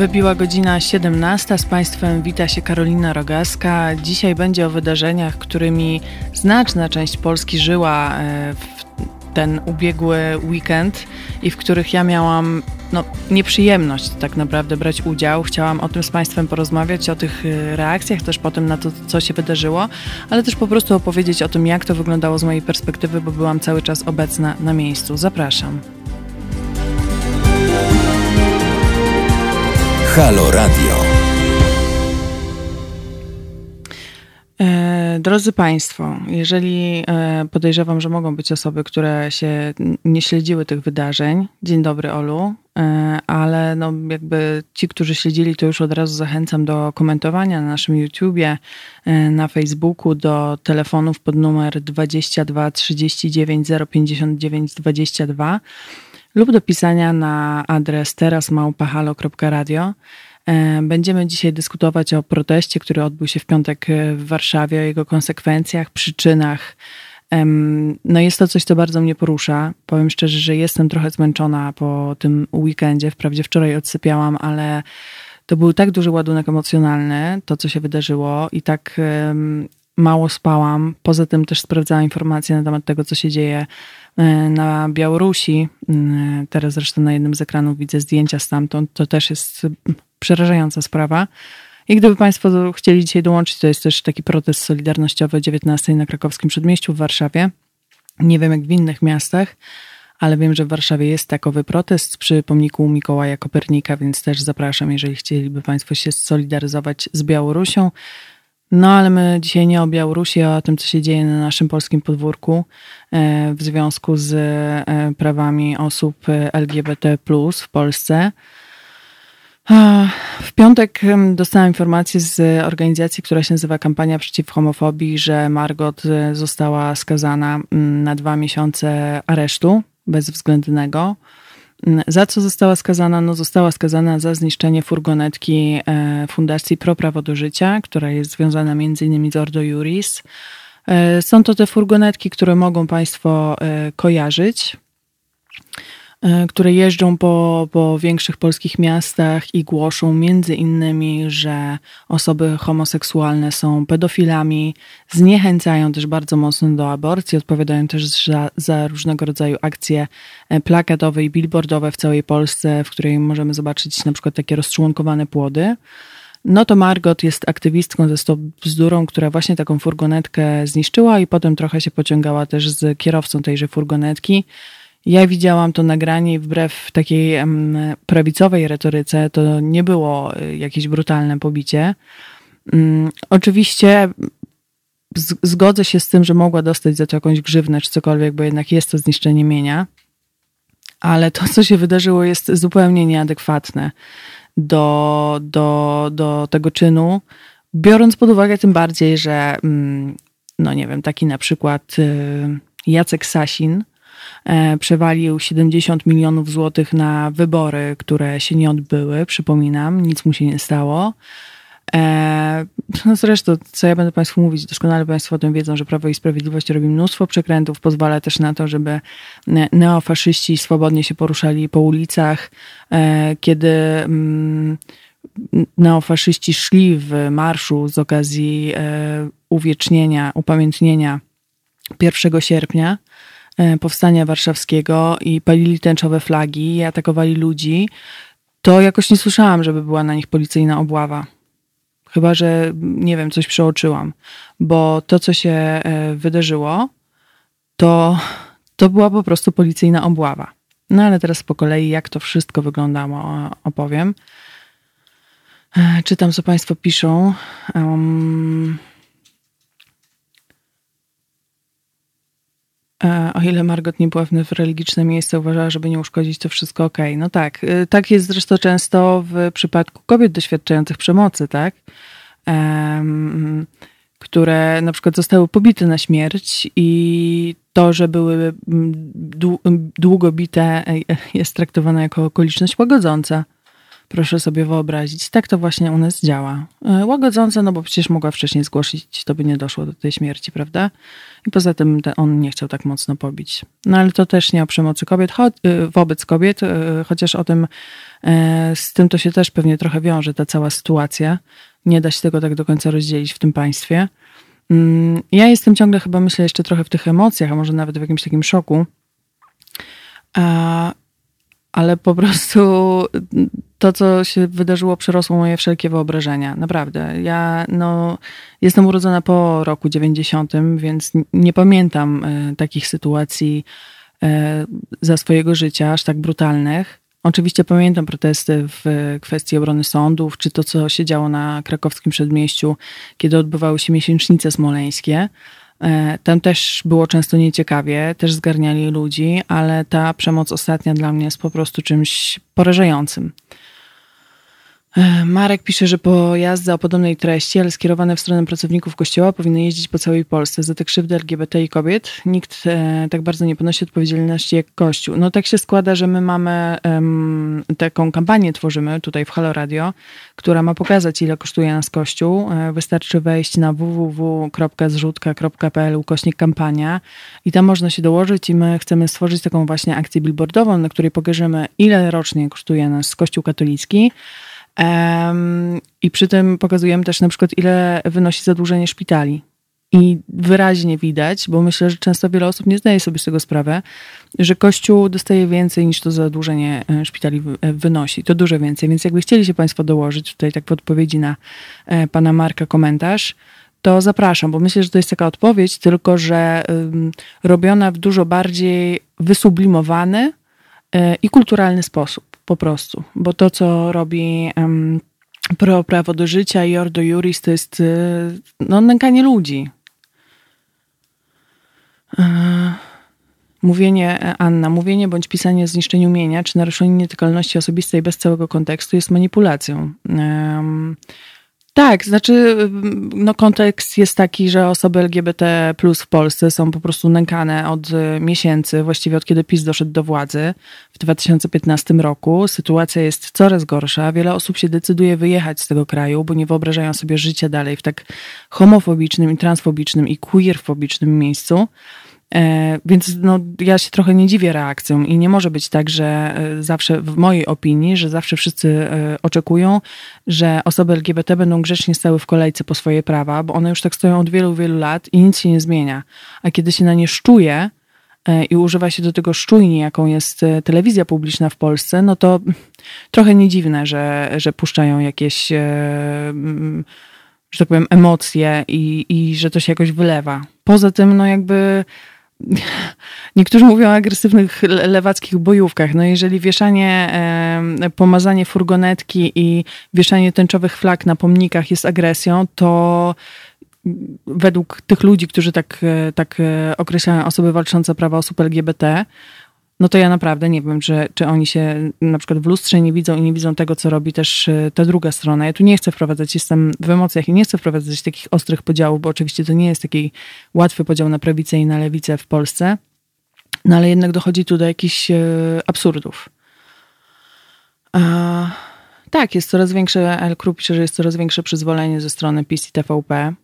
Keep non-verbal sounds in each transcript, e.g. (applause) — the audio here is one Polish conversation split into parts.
Wybiła godzina 17. Z Państwem wita się Karolina Rogaska. Dzisiaj będzie o wydarzeniach, którymi znaczna część Polski żyła e, w ten ubiegły weekend i w których ja miałam no, nieprzyjemność tak naprawdę brać udział. Chciałam o tym z Państwem porozmawiać, o tych e, reakcjach, też potem na to, co się wydarzyło, ale też po prostu opowiedzieć o tym, jak to wyglądało z mojej perspektywy, bo byłam cały czas obecna na miejscu. Zapraszam. Halo Radio. E, drodzy Państwo, jeżeli e, podejrzewam, że mogą być osoby, które się nie śledziły tych wydarzeń, dzień dobry Olu, e, ale no jakby ci, którzy śledzili, to już od razu zachęcam do komentowania na naszym YouTubie, na Facebooku, do telefonów pod numer 22 39 059 22 lub do pisania na adres terasmałpahalo.radio. E, będziemy dzisiaj dyskutować o proteście, który odbył się w piątek w Warszawie, o jego konsekwencjach, przyczynach. No jest to coś, co bardzo mnie porusza. Powiem szczerze, że jestem trochę zmęczona po tym weekendzie. Wprawdzie wczoraj odsypiałam, ale to był tak duży ładunek emocjonalny, to co się wydarzyło i tak mało spałam. Poza tym też sprawdzałam informacje na temat tego, co się dzieje E, na Białorusi. E, teraz zresztą na jednym z ekranów widzę zdjęcia stamtąd. To też jest przerażająca sprawa. I gdyby Państwo chcieli dzisiaj dołączyć, to jest też taki protest solidarnościowy 19 na krakowskim przedmieściu w Warszawie. Nie wiem jak w innych miastach, ale wiem, że w Warszawie jest takowy protest przy pomniku Mikołaja Kopernika, więc też zapraszam, jeżeli chcieliby Państwo się solidaryzować z Białorusią. No ale my dzisiaj nie o Białorusi, a o tym, co się dzieje na naszym polskim podwórku e, w związku z e, prawami osób LGBT w Polsce. W piątek dostałam informację z organizacji, która się nazywa Kampania Przeciw Homofobii, że Margot e, została skazana na dwa miesiące aresztu bezwzględnego. Za co została skazana? No, została skazana za zniszczenie furgonetki e, Fundacji Pro Prawo do Życia, która jest związana innymi z Ordo Juris. E, są to te furgonetki, które mogą Państwo e, kojarzyć. E, które jeżdżą po, po większych polskich miastach i głoszą między innymi, że osoby homoseksualne są pedofilami, zniechęcają też bardzo mocno do aborcji, odpowiadają też za, za różnego rodzaju akcje e, plakatowe i billboardowe w całej Polsce, w której możemy zobaczyć na przykład takie rozczłonkowane płody. No to Margot jest aktywistką ze Stop Bzdurą, która właśnie taką furgonetkę zniszczyła i potem trochę się pociągała też z kierowcą tejże furgonetki. Ja widziałam to nagranie i wbrew takiej prawicowej retoryce to nie było y, jakieś brutalne pobicie. Mm, oczywiście zgodzę się z tym, że mogła dostać za to jakąś grzywnę czy cokolwiek, bo jednak jest to zniszczenie mienia, ale to, co się wydarzyło, jest zupełnie nieadekwatne do, do, do tego czynu, biorąc pod uwagę tym bardziej, że mm, no nie wiem, taki na przykład y, Jacek Sasin, przewalił 70 milionów złotych na wybory, które się nie odbyły. Przypominam, nic mu się nie stało. E, no zresztą, co ja będę Państwu mówić, doskonale Państwo o tym wiedzą, że Prawo i Sprawiedliwość robi mnóstwo przekrętów, pozwala też na to, żeby neofaszyści swobodnie się poruszali po ulicach. E, kiedy mm, neofaszyści szli w marszu z okazji uwiecznienia, upamiętnienia 1 sierpnia, E, powstania warszawskiego i palili tęczowe flagi i atakowali ludzi, to jakoś nie słyszałam, żeby była na nich policyjna obława. Chyba, że nie wiem, coś przeoczyłam, bo to, co się e, wydarzyło, to, to była po prostu policyjna obława. No ale teraz po kolei, jak to wszystko wyglądało, opowiem. E, czytam, co Państwo piszą. Um, o ile Margot nie była w religiczne miejsce, uważała, żeby nie uszkodzić, to wszystko ok. No tak, y, tak jest zresztą często w przypadku kobiet doświadczających przemocy, tak? Um, które na przykład zostały pobite na śmierć i to, że były długo bite jest traktowane jako okoliczność łagodząca. Proszę sobie wyobrazić. Tak to właśnie u nas działa. E, łagodzące, no bo przecież mogła wcześniej zgłosić, to by nie doszło do tej śmierci, prawda? I poza tym on nie chciał tak mocno pobić. No ale to też nie o przemocy kobiet, e, wobec kobiet, e, chociaż o tym, z tym to się też pewnie trochę wiąże, ta cała sytuacja. Nie da się tego tak do końca rozdzielić w tym państwie. Mm, ja jestem ciągle chyba, myślę, jeszcze trochę w tych emocjach, a może nawet w jakimś takim szoku. Ale po prostu to, co się wydarzyło, przerosło moje wszelkie wyobrażenia. Naprawdę. Ja no, jestem urodzona po roku 90, więc nie pamiętam e, takich sytuacji e, za swojego życia, aż tak brutalnych. Oczywiście pamiętam protesty w kwestii obrony sądów, czy to, co się działo na krakowskim przedmieściu, kiedy odbywały się miesięcznice smoleńskie. E, tam też było często nieciekawie, też zgarniali ludzi, ale ta przemoc ostatnia dla mnie jest po prostu czymś porażającym. E, Marek pisze, że pojazdy o podobnej treści, ale skierowane w stronę pracowników kościoła powinny jeździć po całej Polsce. Za te krzywdy LGBT i kobiet nikt e, tak bardzo nie ponosi odpowiedzialności jak Kościół. No tak się składa, że my mamy taką kampanię, tworzymy tutaj w Halo Radio, która ma pokazać, ile kosztuje nas Kościół. E, wystarczy wejść na www.zrzutka.pl ukośnik kampania i tam można się dołożyć i my chcemy stworzyć taką właśnie akcję billboardową, na której pokażemy, ile rocznie kosztuje nas Kościół katolicki. I przy tym pokazujemy też na przykład, ile wynosi zadłużenie szpitali. I wyraźnie widać, bo myślę, że często wiele osób nie zdaje sobie z tego sprawę, że Kościół dostaje więcej niż to zadłużenie e, szpitali e, wynosi. To dużo więcej. Więc jakby chcieli się Państwo dołożyć tutaj tak w odpowiedzi na e, pana Marka komentarz, to zapraszam, bo myślę, że to jest taka odpowiedź, tylko że robiona w dużo bardziej wysublimowany i kulturalny sposób po prostu. Bo to, co robi um, Pro Prawo do Życia i Ordo Juris, to jest y, no, nękanie ludzi. E, mówienie, e, Anna, mówienie bądź pisanie o zniszczeniu mienia czy naruszeniu nietykalności osobistej bez całego kontekstu jest manipulacją. Um, tak, znaczy no kontekst jest taki, że osoby LGBT plus w Polsce są po prostu nękane od e, miesięcy, właściwie od kiedy PiS doszedł do władzy w 2015 roku. Sytuacja jest coraz gorsza. Wiele osób się decyduje wyjechać z tego kraju, bo nie wyobrażają sobie życia dalej w tak homofobicznym i transfobicznym i queerfobicznym miejscu. E, więc no, ja się trochę nie dziwię reakcją i nie może być tak, że e, zawsze, w mojej opinii, że zawsze wszyscy e, oczekują, że osoby LGBT będą grzecznie stały w kolejce po swoje prawa, bo one już tak stoją od wielu, wielu lat i nic się nie zmienia. A kiedy się na nie szczuje i używa się do tego szczujni, jaką jest telewizja publiczna w Polsce, no to trochę nie dziwne, że, że puszczają jakieś że tak powiem, emocje i, i że to się jakoś wylewa. Poza tym, no jakby Niektórzy mówią o agresywnych lewackich bojówkach. No jeżeli wieszanie, pomazanie furgonetki i wieszanie tęczowych flag na pomnikach jest agresją, to według tych ludzi, którzy tak, e, tak e, określają osoby walczące prawa osób LGBT, no to ja naprawdę nie wiem, czy, czy oni się na przykład w lustrze nie widzą i nie widzą tego, co robi też e, ta druga strona. Ja tu nie chcę wprowadzać, jestem w emocjach i nie chcę wprowadzać takich ostrych podziałów, bo oczywiście to nie jest taki łatwy podział na prawicę i na lewicę w Polsce, no ale jednak dochodzi tu do jakichś e, absurdów. A, tak, jest coraz większe, El Kru pisze, że jest coraz większe przyzwolenie ze strony PiS i TVP.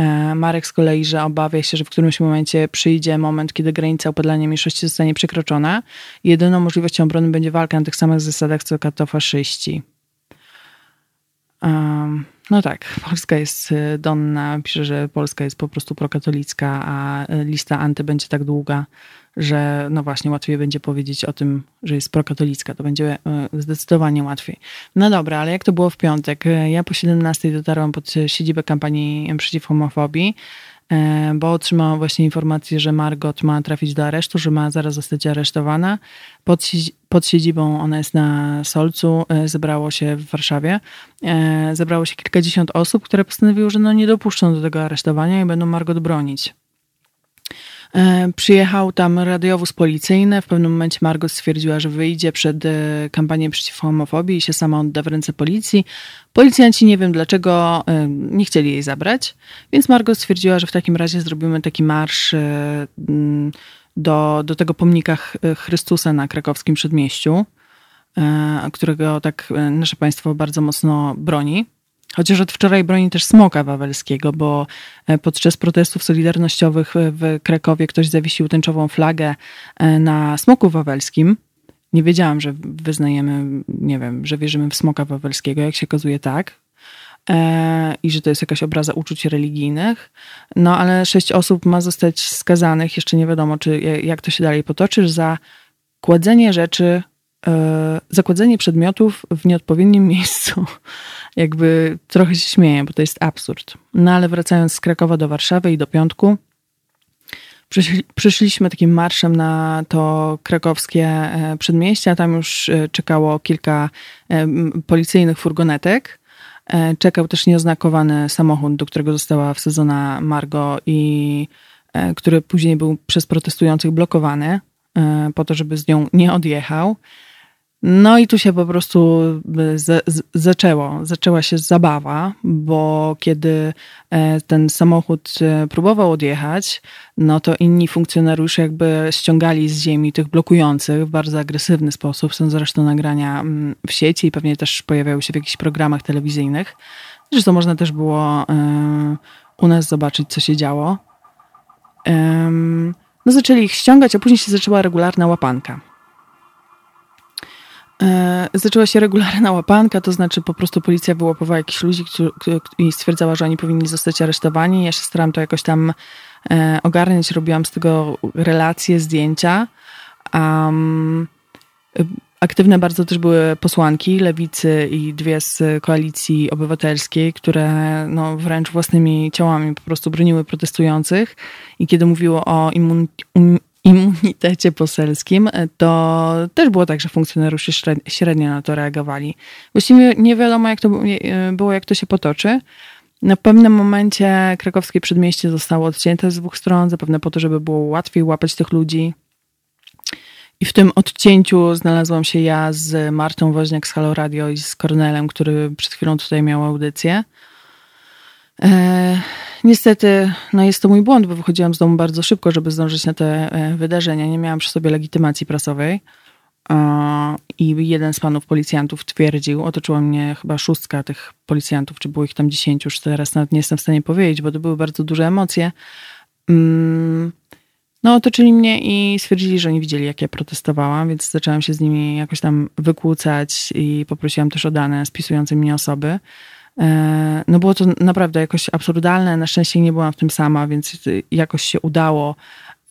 E, Marek z kolei, że obawia się, że w którymś momencie przyjdzie moment, kiedy granica opodlania mniejszości zostanie przekroczona. Jedyną możliwością obrony będzie walka na tych samych zasadach co katofaszyści. Um, no tak, Polska jest e, Donna, pisze, że Polska jest po prostu prokatolicka, a e, lista anty będzie tak długa, że no właśnie łatwiej będzie powiedzieć o tym, że jest prokatolicka. To będzie e, zdecydowanie łatwiej. No dobra, ale jak to było w piątek? Ja po 17 dotarłam pod siedzibę kampanii przeciw homofobii, bo otrzymałam właśnie informację, że Margot ma trafić do aresztu, że ma zaraz zostać aresztowana. Pod, pod siedzibą, ona jest na Solcu, e, zebrało się w Warszawie, e, zebrało się kilkadziesiąt osób, które postanowiły, że no nie dopuszczą do tego aresztowania i będą Margot bronić. E, przyjechał tam radiowóz policyjny. W pewnym momencie Margot stwierdziła, że wyjdzie przed kampanię przeciw homofobii i się sama odda w ręce policji. Policjanci nie wiem dlaczego nie chcieli jej zabrać, więc Margot stwierdziła, że w takim razie zrobimy taki marsz do, do tego pomnika Chrystusa na krakowskim przedmieściu. którego tak nasze państwo bardzo mocno broni. Chociaż od wczoraj broni też smoka wawelskiego, bo podczas protestów solidarnościowych w Krakowie ktoś zawiesił tęczową flagę na smoku wawelskim. Nie wiedziałam, że wyznajemy, nie wiem, że wierzymy w smoka wawelskiego. Jak się okazuje, tak. E, I że to jest jakaś obraza uczuć religijnych. No ale sześć osób ma zostać skazanych, jeszcze nie wiadomo, czy jak to się dalej potoczy, za kładzenie rzeczy, e, zakładzenie przedmiotów w nieodpowiednim miejscu. (laughs) Jakby trochę się śmieję, bo to jest absurd. No ale wracając z Krakowa do Warszawy i do piątku, Przyszli, przyszliśmy takim marszem na to krakowskie e, przedmieście, a tam już e, czekało kilka e, policyjnych furgonetek. Czekał też nieoznakowany samochód, do którego została wsadzona Margo i który później był przez protestujących blokowany po to, żeby z nią nie odjechał. No i tu się po prostu z, zaczęło, zaczęła się zabawa, bo kiedy e, ten samochód e, próbował odjechać, no to inni funkcjonariusze jakby ściągali z ziemi tych blokujących w bardzo agresywny sposób. Są zresztą nagrania mm, w sieci i pewnie też pojawiały się w jakichś programach telewizyjnych. Zresztą można też było e, u nas zobaczyć, co się działo. No zaczęli ich ściągać, a później się zaczęła regularna łapanka. E, zaczęła się regularna łapanka, to znaczy po prostu policja wyłapowała jakichś ludzi i stwierdzała, że oni powinni zostać aresztowani. Ja się starałam to jakoś tam e, ogarniać, robiłam z tego relacje, zdjęcia. Um, aktywne bardzo też były posłanki lewicy i dwie z koalicji obywatelskiej, które no, wręcz własnymi ciałami po prostu broniły protestujących. I kiedy mówiło o immun, immunitecie poselskim, e, to też było tak, że funkcjonariusze średnio na to reagowali. Właściwie nie wiadomo, jak to e, było, jak to się potoczy. Na pewnym momencie krakowskie przedmieście zostało odcięte z dwóch stron, zapewne po to, żeby było łatwiej łapać tych ludzi. I w tym odcięciu znalazłam się ja z Martą Woźniak z Halo Radio i z Kornelem, który przed chwilą tutaj miał audycję. E, niestety, no jest to mój błąd, bo wychodziłam z domu bardzo szybko, żeby zdążyć na te e, wydarzenia. Nie miałam przy sobie legitymacji prasowej. I jeden z panów policjantów twierdził, otoczyła mnie chyba szóstka tych policjantów, czy było ich tam dziesięciu, już teraz nawet nie jestem w stanie powiedzieć, bo to były bardzo duże emocje. Mm, no, otoczyli mnie i stwierdzili, że nie widzieli, jak ja protestowałam, więc zaczęłam się z nimi jakoś tam wykłócać i poprosiłam też o dane spisujące mnie osoby. E, no było to naprawdę jakoś absurdalne. Na szczęście nie byłam w tym sama, więc jakoś się udało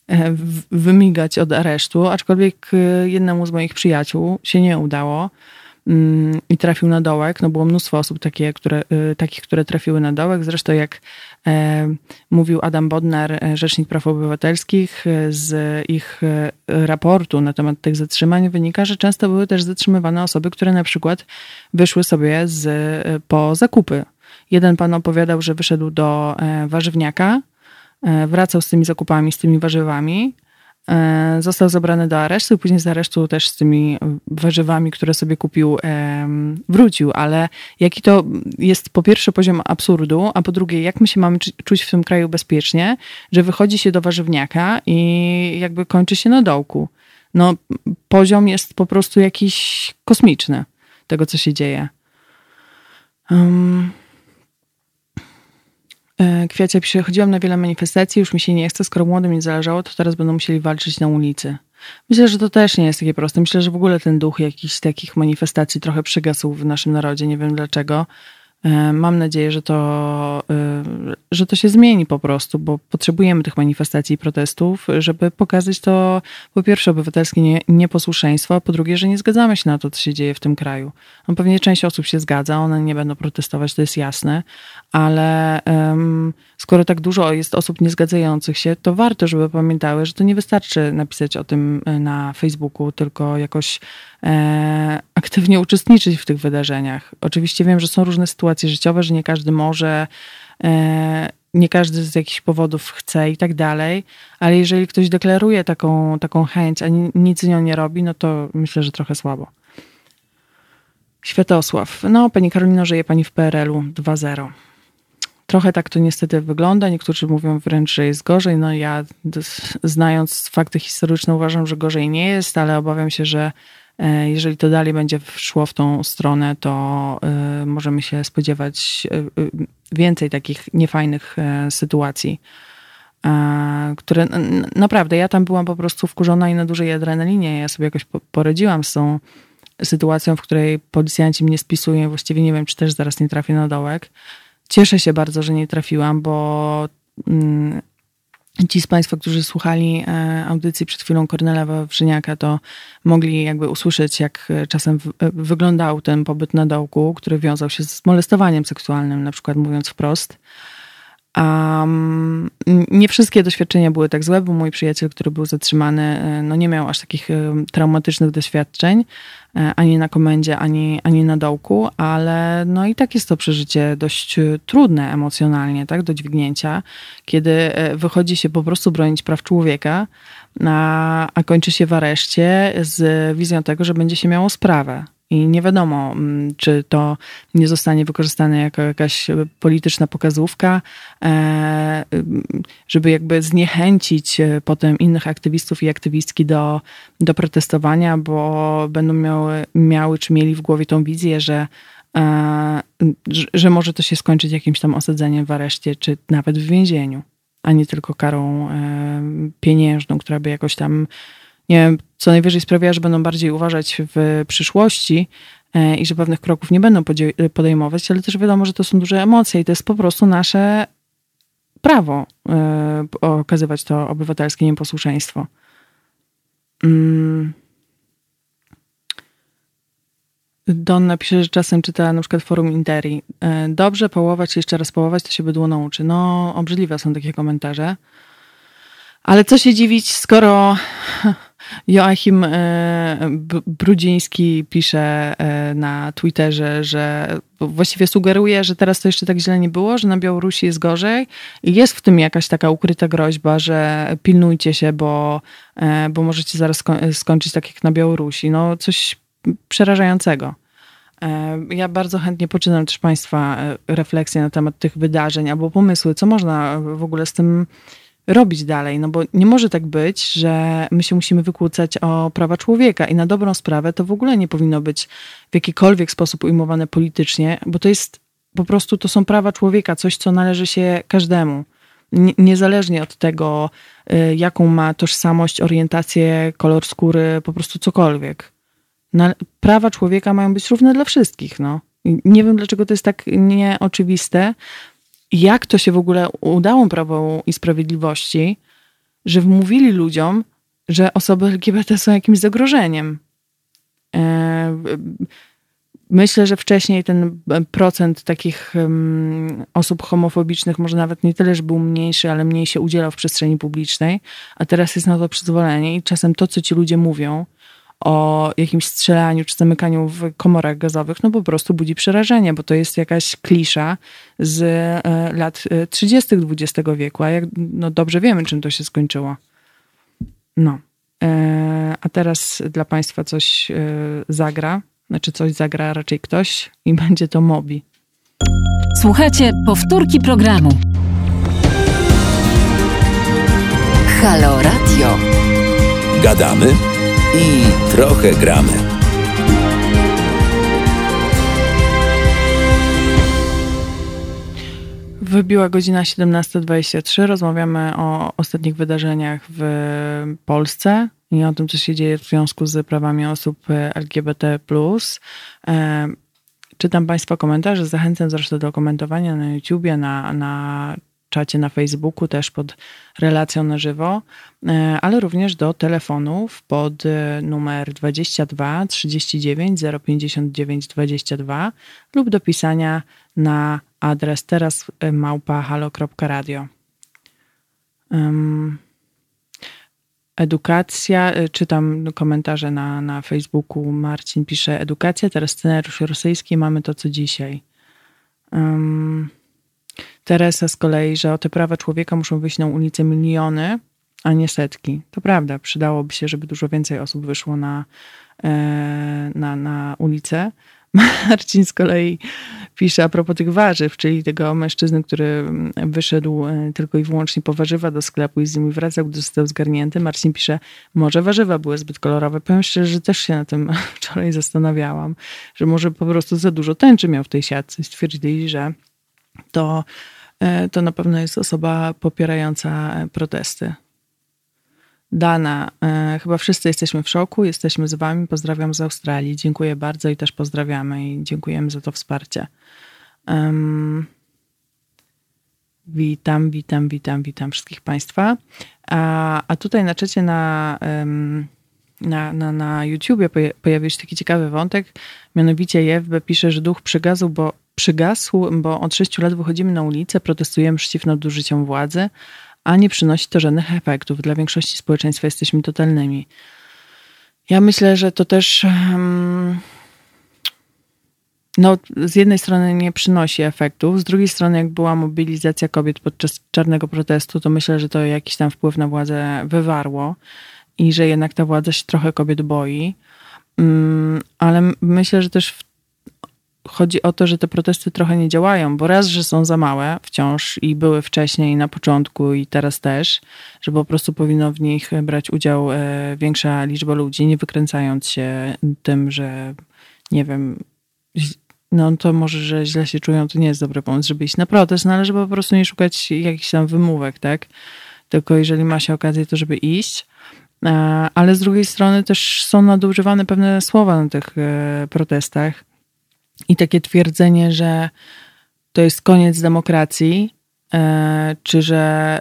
e, wymigać od aresztu, aczkolwiek e, jednemu z moich przyjaciół się nie udało. Mm, i trafił na dołek. No było mnóstwo osób takie, które, y, takich, które trafiły na dołek. Zresztą jak e, mówił Adam Bodnar, e, Rzecznik Praw Obywatelskich, e, z ich raportu na temat tych zatrzymań wynika, że często były też zatrzymywane osoby, które na przykład wyszły sobie z, po zakupy. Jeden pan opowiadał, że wyszedł do warzywniaka, wracał z tymi zakupami, z tymi warzywami, został zabrany do aresztu później z aresztu też z tymi warzywami, które sobie kupił, wrócił. Ale jaki to jest po pierwsze poziom absurdu, a po drugie, jak my się mamy czuć w tym kraju bezpiecznie, że wychodzi się do warzywniaka i jakby kończy się na dołku. No, poziom jest po prostu jakiś kosmiczny tego, co się dzieje. Um, E, Kwiacia pisze, chodziłam na wiele manifestacji, już mi się nie chce, skoro młodym nie zależało, to teraz będą musieli walczyć na ulicy. Myślę, że to też nie jest takie proste. Myślę, że w ogóle ten duch jakichś takich manifestacji trochę przygasł w naszym narodzie, nie wiem dlaczego. E, mam nadzieję, że to, e, że to się zmieni po prostu, bo potrzebujemy tych manifestacji i protestów, żeby pokazać to po pierwsze obywatelskie nie, nieposłuszeństwo, a po drugie, że nie zgadzamy się na to, co się dzieje w tym kraju. No pewnie część osób się zgadza, one nie będą protestować, to jest jasne, ale um, skoro tak dużo jest osób niezgadzających się, to warto, żeby pamiętały, że to nie wystarczy napisać o tym e, na Facebooku, tylko jakoś e, aktywnie uczestniczyć w tych wydarzeniach. Oczywiście wiem, że są różne sytuacje życiowe, że nie każdy może, e, nie każdy z jakichś powodów chce i tak dalej, ale jeżeli ktoś deklaruje taką, taką chęć, a nic z nią nie robi, no to myślę, że trochę słabo. Światosław. No, pani Karolino, żyje pani w PRL-u 2.0. Trochę tak to niestety wygląda. Niektórzy mówią wręcz, że jest gorzej. No ja znając fakty historyczne uważam, że gorzej nie jest, ale obawiam się, że jeżeli to dalej będzie szło w tą stronę, to możemy się spodziewać więcej takich niefajnych sytuacji które naprawdę, ja tam byłam po prostu wkurzona i na dużej adrenalinie. Ja sobie jakoś poradziłam z tą sytuacją, w której policjanci mnie spisują. Właściwie nie wiem, czy też zaraz nie trafię na dołek. Cieszę się bardzo, że nie trafiłam, bo mm, ci z Państwa, którzy słuchali e, audycji przed chwilą Kornela Wawrzyniaka, to mogli jakby usłyszeć, jak czasem wyglądał ten pobyt na dołku, który wiązał się z molestowaniem seksualnym, na przykład mówiąc wprost. Um, nie wszystkie doświadczenia były tak złe, bo mój przyjaciel, który był zatrzymany, e, no nie miał aż takich e, traumatycznych doświadczeń, e, ani na komendzie, ani, ani na dołku, ale no i tak jest to przeżycie dość trudne emocjonalnie, tak, do dźwignięcia, kiedy wychodzi się po prostu bronić praw człowieka, a, a kończy się w areszcie z wizją tego, że będzie się miało sprawę. I nie wiadomo, mm, czy to nie zostanie wykorzystane jako jakaś polityczna pokazówka, e, żeby jakby zniechęcić e, potem innych aktywistów i aktywistki do, do protestowania, bo będą miały, miały czy mieli w głowie tą wizję, że, e, że może to się skończyć jakimś tam osadzeniem w areszcie, czy nawet w więzieniu, a nie tylko karą pieniężną, która by jakoś tam nie co najwyżej sprawia, że będą bardziej uważać w przyszłości e, i że pewnych kroków nie będą podejmować, ale też wiadomo, że to są duże emocje i to jest po prostu nasze prawo e, okazywać to obywatelskie nieposłuszeństwo. Mm. Don napisze, że czasem czyta na przykład forum Interi. E, dobrze połować, jeszcze raz połować, to się bydło nauczy. No, obrzydliwe są takie komentarze. Ale co się dziwić, skoro (laughs) Joachim e, Brudziński pisze e, na Twitterze, że właściwie sugeruje, że teraz to jeszcze tak źle nie było, że na Białorusi jest gorzej jest w tym jakaś taka ukryta groźba, że pilnujcie się, bo, e, bo możecie zaraz skończyć tak jak na Białorusi. No coś przerażającego. Ja bardzo chętnie poczytam też Państwa refleksje na temat tych wydarzeń albo pomysły, co można w ogóle z tym robić dalej, no bo nie może tak być, że my się musimy wykłócać o prawa człowieka i na dobrą sprawę to w ogóle nie powinno być w jakikolwiek sposób ujmowane politycznie, bo to jest po prostu, to są prawa człowieka, coś, co należy się każdemu. Niezależnie od tego, y, jaką ma tożsamość, orientację, kolor skóry, po prostu cokolwiek. Prawa człowieka mają być równe dla wszystkich, no. Nie wiem, dlaczego to jest tak nieoczywiste, jak to się w ogóle udało Prawu i Sprawiedliwości, że wmówili ludziom, że osoby LGBT są jakimś zagrożeniem. E, myślę, że wcześniej ten procent takich osób homofobicznych może nawet nie tyle, że był mniejszy, ale mniej się udzielał w przestrzeni publicznej, a teraz jest na to przyzwolenie i czasem to, co ci ludzie mówią, o jakimś strzelaniu czy zamykaniu w komorach gazowych, no po prostu budzi przerażenie, bo to jest jakaś klisza z e, lat 30. E, XX wieku, a jak no dobrze wiemy, czym to się skończyło. No. E, a teraz dla Państwa coś zagra, znaczy coś zagra raczej ktoś i (laughs) będzie to Mobi. Słuchajcie, powtórki programu. Halo Radio. Gadamy i trochę gramy. Wybiła godzina 17.23. Rozmawiamy o ostatnich wydarzeniach w Polsce i o tym, co się dzieje w związku z prawami osób LGBT. E, czytam Państwa komentarze. Zachęcam zresztą do komentowania na YouTubie, na, na czacie na Facebooku, też pod relacją na żywo, e, ale również do telefonów pod e, numer 22 39 059 22 lub do pisania na adres teraz e, małpa halo.radio. Edukacja, czytam komentarze na, na Facebooku. Marcin pisze: Edukacja, teraz scenariusz rosyjski, mamy to co dzisiaj. Um, Teresa z kolei, że o te prawa człowieka muszą wyjść na ulicę miliony, a nie setki. To prawda, przydałoby się, żeby dużo więcej osób wyszło na, e, na, na ulicę. (laughs) Marcin z kolei pisze a propos tych warzyw, czyli tego mężczyzny, który mm, wyszedł e, tylko i wyłącznie po warzywa do sklepu i z nimi wracał, gdy został zgarnięty. Marcin pisze, może warzywa były zbyt kolorowe. Powiem szczerze, że też się na tym (laughs) wczoraj zastanawiałam, że może po prostu za dużo tęczy miał w tej siatce. Stwierdzili, że to, e, to na pewno jest osoba popierająca protesty. Dana, e, chyba wszyscy jesteśmy w szoku, jesteśmy z Wami. Pozdrawiam z Australii. Dziękuję bardzo i też pozdrawiamy i dziękujemy za to wsparcie. Um, witam, witam, witam, witam wszystkich Państwa. A, a tutaj na czacie na, um, na, na, na YouTubie pojawił się taki ciekawy wątek. Mianowicie Jewbe pisze, że duch przygasł, bo przygasł, bo od sześciu lat wychodzimy na ulicę, protestujemy przeciw nadużyciom władzy, a nie przynosi to żadnych efektów. Dla większości społeczeństwa jesteśmy totalnymi. Ja myślę, że to też no, z jednej strony nie przynosi efektów, z drugiej strony, jak była mobilizacja kobiet podczas czarnego protestu, to myślę, że to jakiś tam wpływ na władzę wywarło i że jednak ta władza się trochę kobiet boi. Ale myślę, że też chodzi o to, że te protesty trochę nie działają, bo raz, że są za małe wciąż i były wcześniej na początku i teraz też, że po prostu powinno w nich brać udział e, większa liczba ludzi, nie wykręcając się tym, że nie wiem, no to może, że źle się czują, to nie jest dobry pomysł, żeby iść na protest, no ale żeby po prostu nie szukać jakichś tam wymówek, tak? Tylko jeżeli ma się okazję, to żeby iść. E, ale z drugiej strony też są nadużywane pewne słowa na tych e, protestach i takie twierdzenie, że to jest koniec demokracji, e, czy że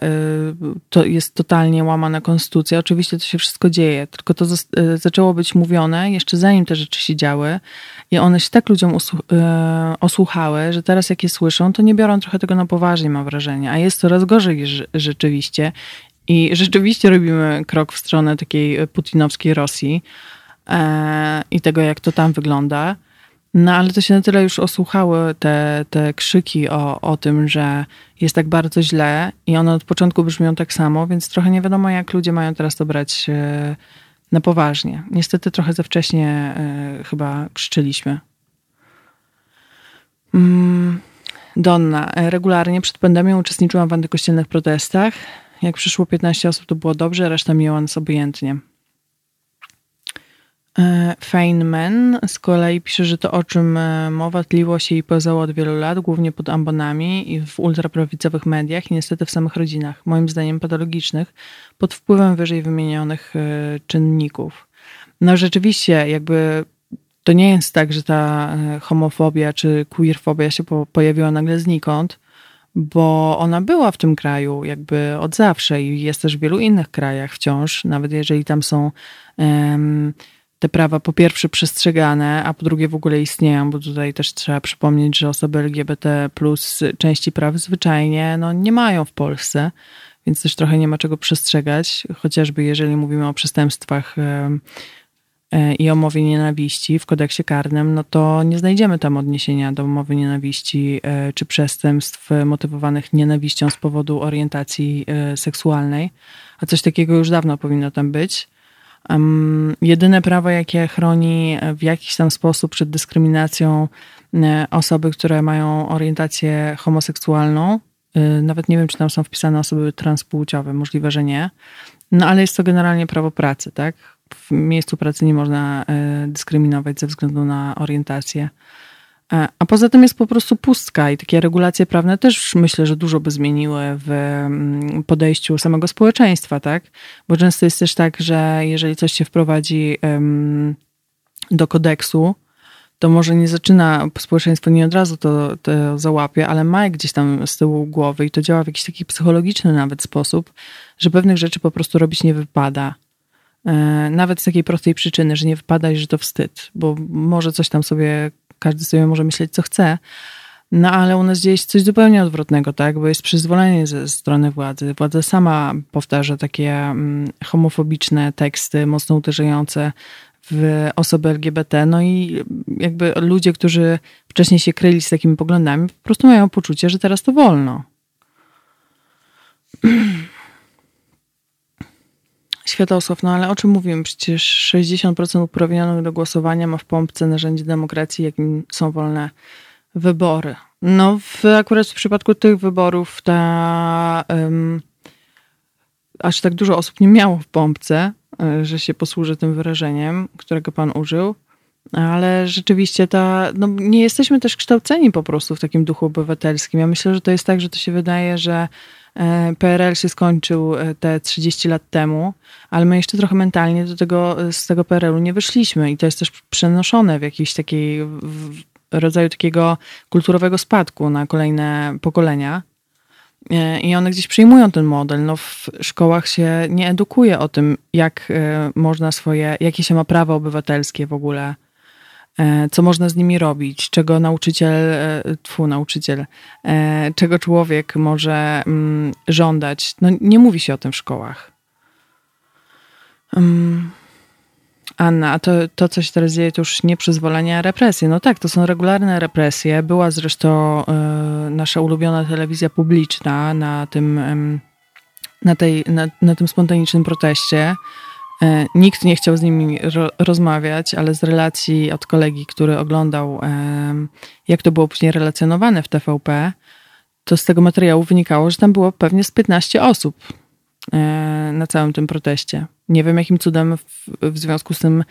to jest totalnie łamana konstytucja. Oczywiście to się wszystko dzieje, tylko to zaczęło być mówione jeszcze zanim te rzeczy się działy i one się tak ludziom osłuchały, że teraz jak je słyszą, to nie biorą trochę tego na poważnie, mam wrażenie. A jest coraz gorzej rzeczywiście i rzeczywiście robimy krok w stronę takiej putinowskiej Rosji i tego, jak to tam wygląda. No ale to się na tyle już osłuchały te, te krzyki o, o tym, że jest tak bardzo źle i one od początku brzmią tak samo, więc trochę nie wiadomo, jak ludzie mają teraz to brać e, na poważnie. Niestety trochę za wcześnie e, chyba krzyczeliśmy. Mm, Donna, e, regularnie przed pandemią uczestniczyłam w antykościelnych protestach. Jak przyszło 15 osób, to było dobrze, reszta mijała nas obojętnie. E, Feynman z kolei pisze, że to o czym e, mowa tliło się i pełzało od wielu lat, głównie pod ambonami i w ultraprawicowych mediach i niestety w samych rodzinach, moim zdaniem patologicznych, pod wpływem wyżej wymienionych e, czynników. No rzeczywiście, jakby to nie jest tak, że ta homofobia czy queerfobia się po, pojawiła nagle znikąd, bo ona była w tym kraju jakby od zawsze i jest też w wielu innych krajach wciąż, nawet jeżeli tam są te prawa po pierwsze przestrzegane, a po drugie w ogóle istnieją, bo tutaj też trzeba przypomnieć, że osoby LGBT plus części praw zwyczajnie no, nie mają w Polsce, więc też trochę nie ma czego przestrzegać, chociażby jeżeli mówimy o przestępstwach i o mowie nienawiści w kodeksie karnym, no to nie znajdziemy tam odniesienia do mowy nienawiści e, czy przestępstw motywowanych nienawiścią z powodu orientacji e, seksualnej, a coś takiego już dawno powinno tam być. Um, jedyne prawo, jakie chroni w jakiś tam sposób przed dyskryminacją e, osoby, które mają orientację homoseksualną, e, nawet nie wiem, czy tam są wpisane osoby transpłciowe, możliwe, że nie, no ale jest to generalnie prawo pracy, tak? W miejscu pracy nie można e, dyskryminować ze względu na orientację. E, a poza tym jest po prostu pustka i takie regulacje prawne też myślę, że dużo by zmieniły w mm, podejściu samego społeczeństwa, tak? Bo często jest też tak, że jeżeli coś się wprowadzi do kodeksu, to może nie zaczyna, społeczeństwo nie od razu to, to załapie, ale ma gdzieś tam z tyłu głowy i to działa w jakiś taki psychologiczny nawet sposób, że pewnych rzeczy po prostu robić nie wypada. E, nawet z takiej prostej przyczyny, że nie wypada że to wstyd, bo może coś tam sobie każdy sobie może myśleć, co chce. No ale u nas dzieje się coś zupełnie odwrotnego, tak? Bo jest przyzwolenie ze strony władzy. Władza sama powtarza takie mm, homofobiczne teksty, mocno uderzające w osoby LGBT. No i jakby ludzie, którzy wcześniej się kryli z takimi poglądami, po prostu mają poczucie, że teraz to wolno. (clears throat) Światosław, no ale o czym mówimy? Przecież 60% uprawnionych do głosowania ma w pompce narzędzie demokracji, jakim są wolne Wybory. No, w, akurat w przypadku tych wyborów ta um, aż tak dużo osób nie miało w pompce, e, że się posłużę tym wyrażeniem, którego pan użył. Ale rzeczywiście ta, no nie jesteśmy też kształceni po prostu w takim duchu obywatelskim. Ja myślę, że to jest tak, że to się wydaje, że e, PRL się skończył e, te 30 lat temu, ale my jeszcze trochę mentalnie do tego, z tego PRL-u nie wyszliśmy i to jest też przenoszone w jakiejś takiej w rodzaju takiego kulturowego spadku na kolejne pokolenia. E, I one gdzieś przyjmują ten model. No w szkołach się nie edukuje o tym, jak można swoje, jakie się ma prawa obywatelskie w ogóle E, co można z nimi robić, czego nauczyciel, e, twu nauczyciel, e, czego człowiek może mm, żądać. No, nie mówi się o tym w szkołach. Mm. Anna, a to, to, co się teraz dzieje, to już nie przyzwolenie, a represje. No tak, to są regularne represje. Była zresztą y, nasza ulubiona telewizja publiczna na tym, y, na, tej, na, na tym spontanicznym proteście. E, nikt nie chciał z nimi ro rozmawiać, ale z relacji od kolegi, który oglądał, jak to było później relacjonowane w TVP, to z tego materiału wynikało, że tam było pewnie z 15 osób e, na całym tym proteście. Nie wiem, jakim cudem w, w związku z tym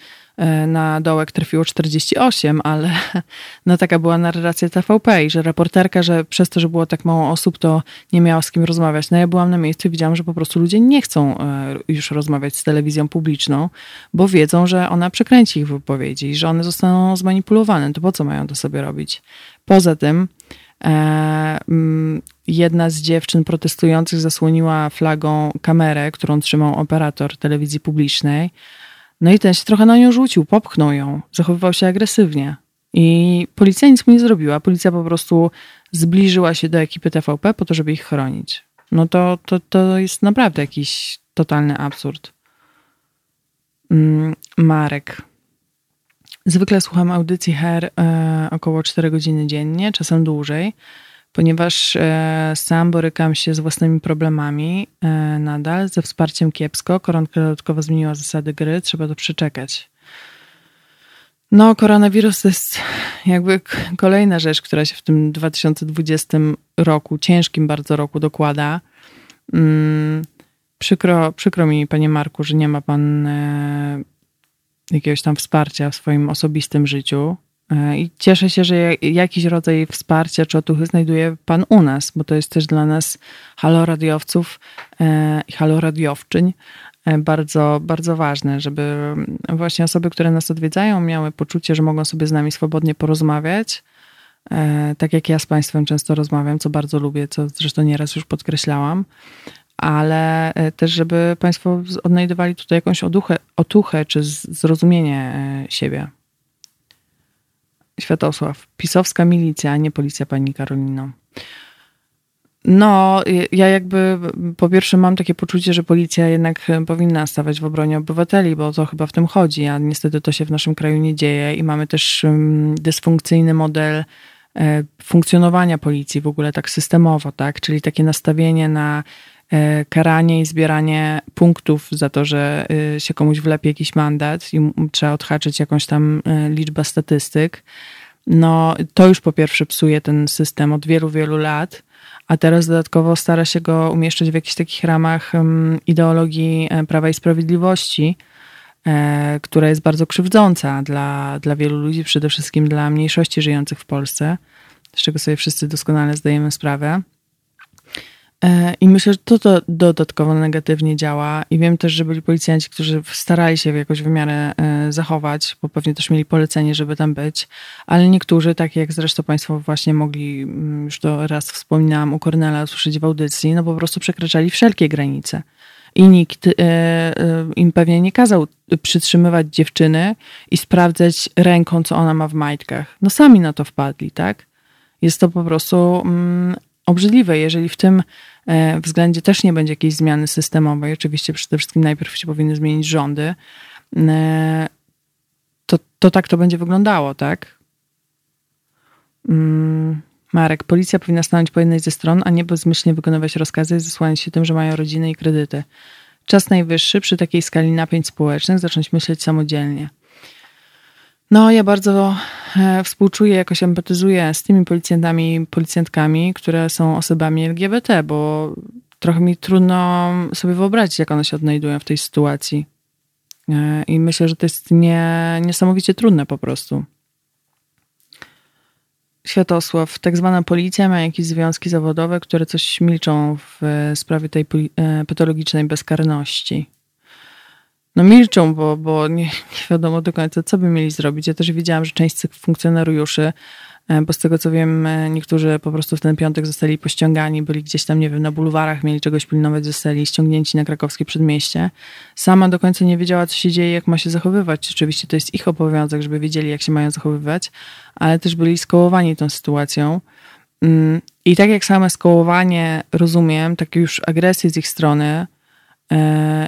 na dołek trafiło 48, ale (laughs) no taka była narracja TVP i że reporterka, że przez to, że było tak mało osób, to nie miała z kim rozmawiać. No ja byłam na miejscu i widziałam, że po prostu ludzie nie chcą e, już rozmawiać z telewizją publiczną, bo wiedzą, że ona przekręci ich wypowiedzi i że one zostaną zmanipulowane. To po co mają to sobie robić? Poza tym E, jedna z dziewczyn protestujących zasłoniła flagą kamerę, którą trzymał operator telewizji publicznej. No i ten się trochę na nią rzucił, popchnął ją, zachowywał się agresywnie. I policja nic mu nie zrobiła. Policja po prostu zbliżyła się do ekipy TVP po to, żeby ich chronić. No to, to, to jest naprawdę jakiś totalny absurd. Mm, Marek. Zwykle słucham audycji Her e, około 4 godziny dziennie, czasem dłużej, ponieważ e, sam borykam się z własnymi problemami e, nadal, ze wsparciem kiepsko. Koronka dodatkowo zmieniła zasady gry, trzeba to przeczekać. No, koronawirus to jest jakby kolejna rzecz, która się w tym 2020 roku, ciężkim bardzo roku dokłada. Mm, przykro, przykro mi, panie Marku, że nie ma pan e, jakiegoś tam wsparcia w swoim osobistym życiu. E, I cieszę się, że jakiś rodzaj wsparcia czy otuchy znajduje Pan u nas, bo to jest też dla nas haloradiowców e, i haloradiowczyń e, bardzo, bardzo ważne, żeby właśnie osoby, które nas odwiedzają, miały poczucie, że mogą sobie z nami swobodnie porozmawiać. Tak jak ja z Państwem często rozmawiam, co bardzo lubię, co zresztą nieraz już podkreślałam, ale też, żeby Państwo odnajdowali tutaj jakąś oduchę, otuchę czy zrozumienie siebie. Światosław, pisowska milicja, a nie policja pani Karolino. No, ja jakby po pierwsze mam takie poczucie, że policja jednak powinna stawać w obronie obywateli, bo to chyba w tym chodzi, a niestety to się w naszym kraju nie dzieje i mamy też dysfunkcyjny model e, funkcjonowania policji w ogóle tak systemowo, tak? Czyli takie nastawienie na karanie i zbieranie punktów za to, że e, się komuś wlepie jakiś mandat i trzeba odhaczyć jakąś tam e, liczbę statystyk, no to już po pierwsze psuje ten system od wielu, wielu lat, a teraz dodatkowo stara się go umieszczać w jakichś takich ramach ideologii Prawa i Sprawiedliwości, która jest bardzo krzywdząca dla, dla wielu ludzi, przede wszystkim dla mniejszości żyjących w Polsce, z czego sobie wszyscy doskonale zdajemy sprawę. E, I myślę, że to, to dodatkowo negatywnie działa. I wiem też, że byli policjanci, którzy starali się jakoś w miarę e, zachować, bo pewnie też mieli polecenie, żeby tam być. Ale niektórzy, tak jak zresztą Państwo właśnie mogli, mm, już to raz wspominałam u Kornela, usłyszeć w audycji, no po prostu przekraczali wszelkie granice. I nikt e, im pewnie nie kazał przytrzymywać dziewczyny i sprawdzać ręką, co ona ma w majtkach. No sami na to wpadli, tak? Jest to po prostu mm, obrzydliwe, jeżeli w tym e, względzie też nie będzie jakiejś zmiany systemowej. Oczywiście przede wszystkim najpierw się powinny zmienić rządy. E, to, to tak to będzie wyglądało, tak? Mm, Marek, policja powinna stanąć po jednej ze stron, a nie bezmyślnie wykonywać rozkazy i zasłaniać się tym, że mają rodziny i kredyty. Czas najwyższy przy takiej skali napięć społecznych zacząć myśleć samodzielnie. No, ja bardzo e, współczuję, jakoś empatyzuję z tymi policjantami, policjantkami, które są osobami LGBT, bo trochę mi trudno sobie wyobrazić, jak one się odnajdują w tej sytuacji. E, I myślę, że to jest nie, niesamowicie trudne po prostu. Światosław, tak zwana policja ma jakieś związki zawodowe, które coś milczą w sprawie tej patologicznej bezkarności no milczą, bo, bo nie, nie wiadomo do końca, co by mieli zrobić. Ja też widziałam, że część z tych funkcjonariuszy, e, bo z tego co wiem, e, niektórzy po prostu w ten piątek zostali pościągani, byli gdzieś tam, nie wiem, na bulwarach, mieli czegoś pilnować, zostali ściągnięci na krakowskie przedmieście. Sama do końca nie wiedziała, co się dzieje, jak ma się zachowywać. Oczywiście to jest ich obowiązek, żeby wiedzieli, jak się mają zachowywać, ale też byli skołowani tą sytuacją. Mm, I tak jak same skołowanie rozumiem, tak już agresję z ich strony,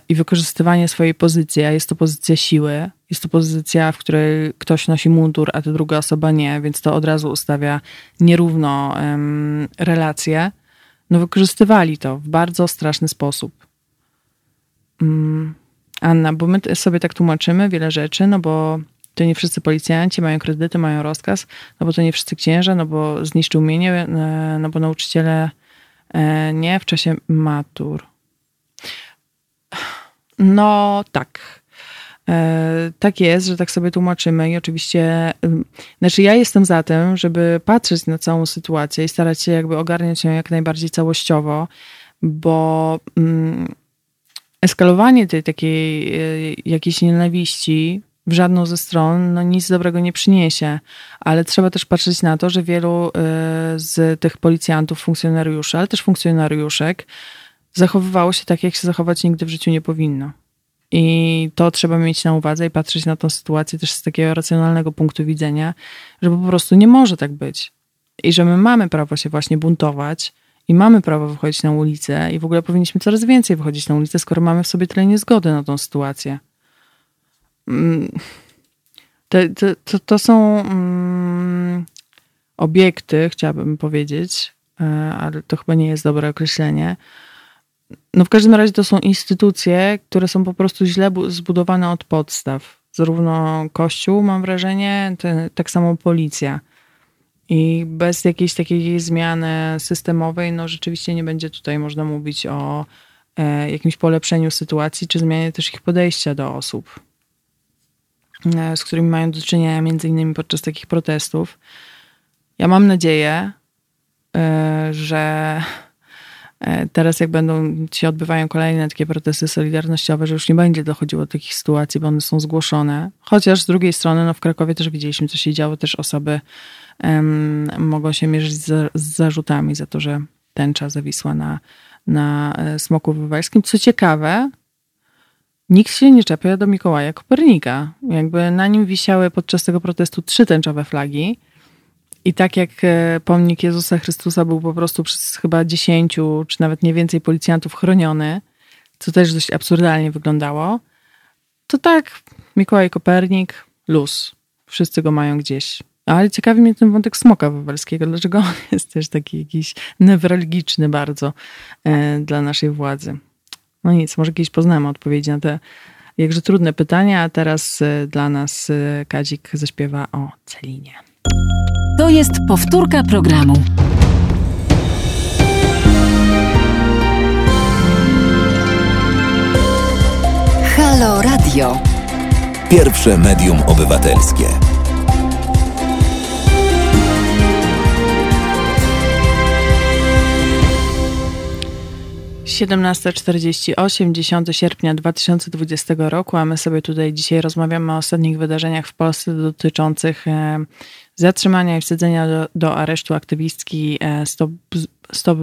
i wykorzystywanie swojej pozycji, a jest to pozycja siły, jest to pozycja, w której ktoś nosi mundur, a ta druga osoba nie, więc to od razu ustawia nierówno um, relacje. No wykorzystywali to w bardzo straszny sposób. Um, Anna, bo my sobie tak tłumaczymy wiele rzeczy, no bo to nie wszyscy policjanci mają kredyty, mają rozkaz, no bo to nie wszyscy księża, no bo zniszczył mienie, e, no bo nauczyciele e, nie w czasie matur. No tak. E, tak jest, że tak sobie tłumaczymy i oczywiście, znaczy ja jestem za tym, żeby patrzeć na całą sytuację i starać się jakby ogarniać ją jak najbardziej całościowo, bo eskalowanie tej takiej e, jakiejś nienawiści w żadną ze stron no nic dobrego nie przyniesie, ale trzeba też patrzeć na to, że wielu e, z tych policjantów, funkcjonariuszy, ale też funkcjonariuszek zachowywało się tak, jak się zachować nigdy w życiu nie powinno. I to trzeba mieć na uwadze i patrzeć na tę sytuację też z takiego racjonalnego punktu widzenia, że po prostu nie może tak być. I że my mamy prawo się właśnie buntować i mamy prawo wychodzić na ulicę i w ogóle powinniśmy coraz więcej wychodzić na ulicę, skoro mamy w sobie tyle niezgody na tą sytuację. Mm. To, to, to, to są um, obiekty, chciałabym powiedzieć, e, ale to chyba nie jest dobre określenie, no w każdym razie to są instytucje, które są po prostu źle zbudowane od podstaw. Zarówno Kościół, mam wrażenie, tak samo policja. I bez jakiejś takiej zmiany systemowej, no rzeczywiście nie będzie tutaj można mówić o e, jakimś polepszeniu sytuacji, czy zmianie też ich podejścia do osób, e, z którymi mają do czynienia między innymi podczas takich protestów. Ja mam nadzieję, e, że teraz jak będą się odbywają kolejne takie protesty solidarnościowe, że już nie będzie dochodziło do takich sytuacji, bo one są zgłoszone. Chociaż z drugiej strony, no w Krakowie też widzieliśmy, co się działo, też osoby um, mogą się mierzyć z, z, zarzutami za to, że tęcza zawisła na, na e, Smoku Wywalskim. Co ciekawe, nikt się nie czepia do Mikołaja Kopernika. Jakby na nim wisiały podczas tego protestu trzy tęczowe flagi, i tak jak e, pomnik Jezusa Chrystusa był po prostu przez chyba dziesięciu, czy nawet nie więcej policjantów chroniony, co też dość absurdalnie wyglądało, to tak, Mikołaj Kopernik, luz. Wszyscy go mają gdzieś. Ale ciekawi mnie ten wątek smoka wawelskiego. Dlaczego on (laughs) jest też taki jakiś newralgiczny bardzo e, dla naszej władzy? No nic, może kiedyś poznamy odpowiedzi na te jakże trudne pytania, a teraz e, dla nas e, Kadzik zaśpiewa o Celinie. To jest powtórka programu. Halo Radio. Pierwsze medium obywatelskie. 17.48, 10 sierpnia 2020 roku, a my sobie tutaj dzisiaj rozmawiamy o ostatnich wydarzeniach w Polsce dotyczących e, zatrzymania i wsadzenia do, do aresztu aktywistki e, Stop, Stop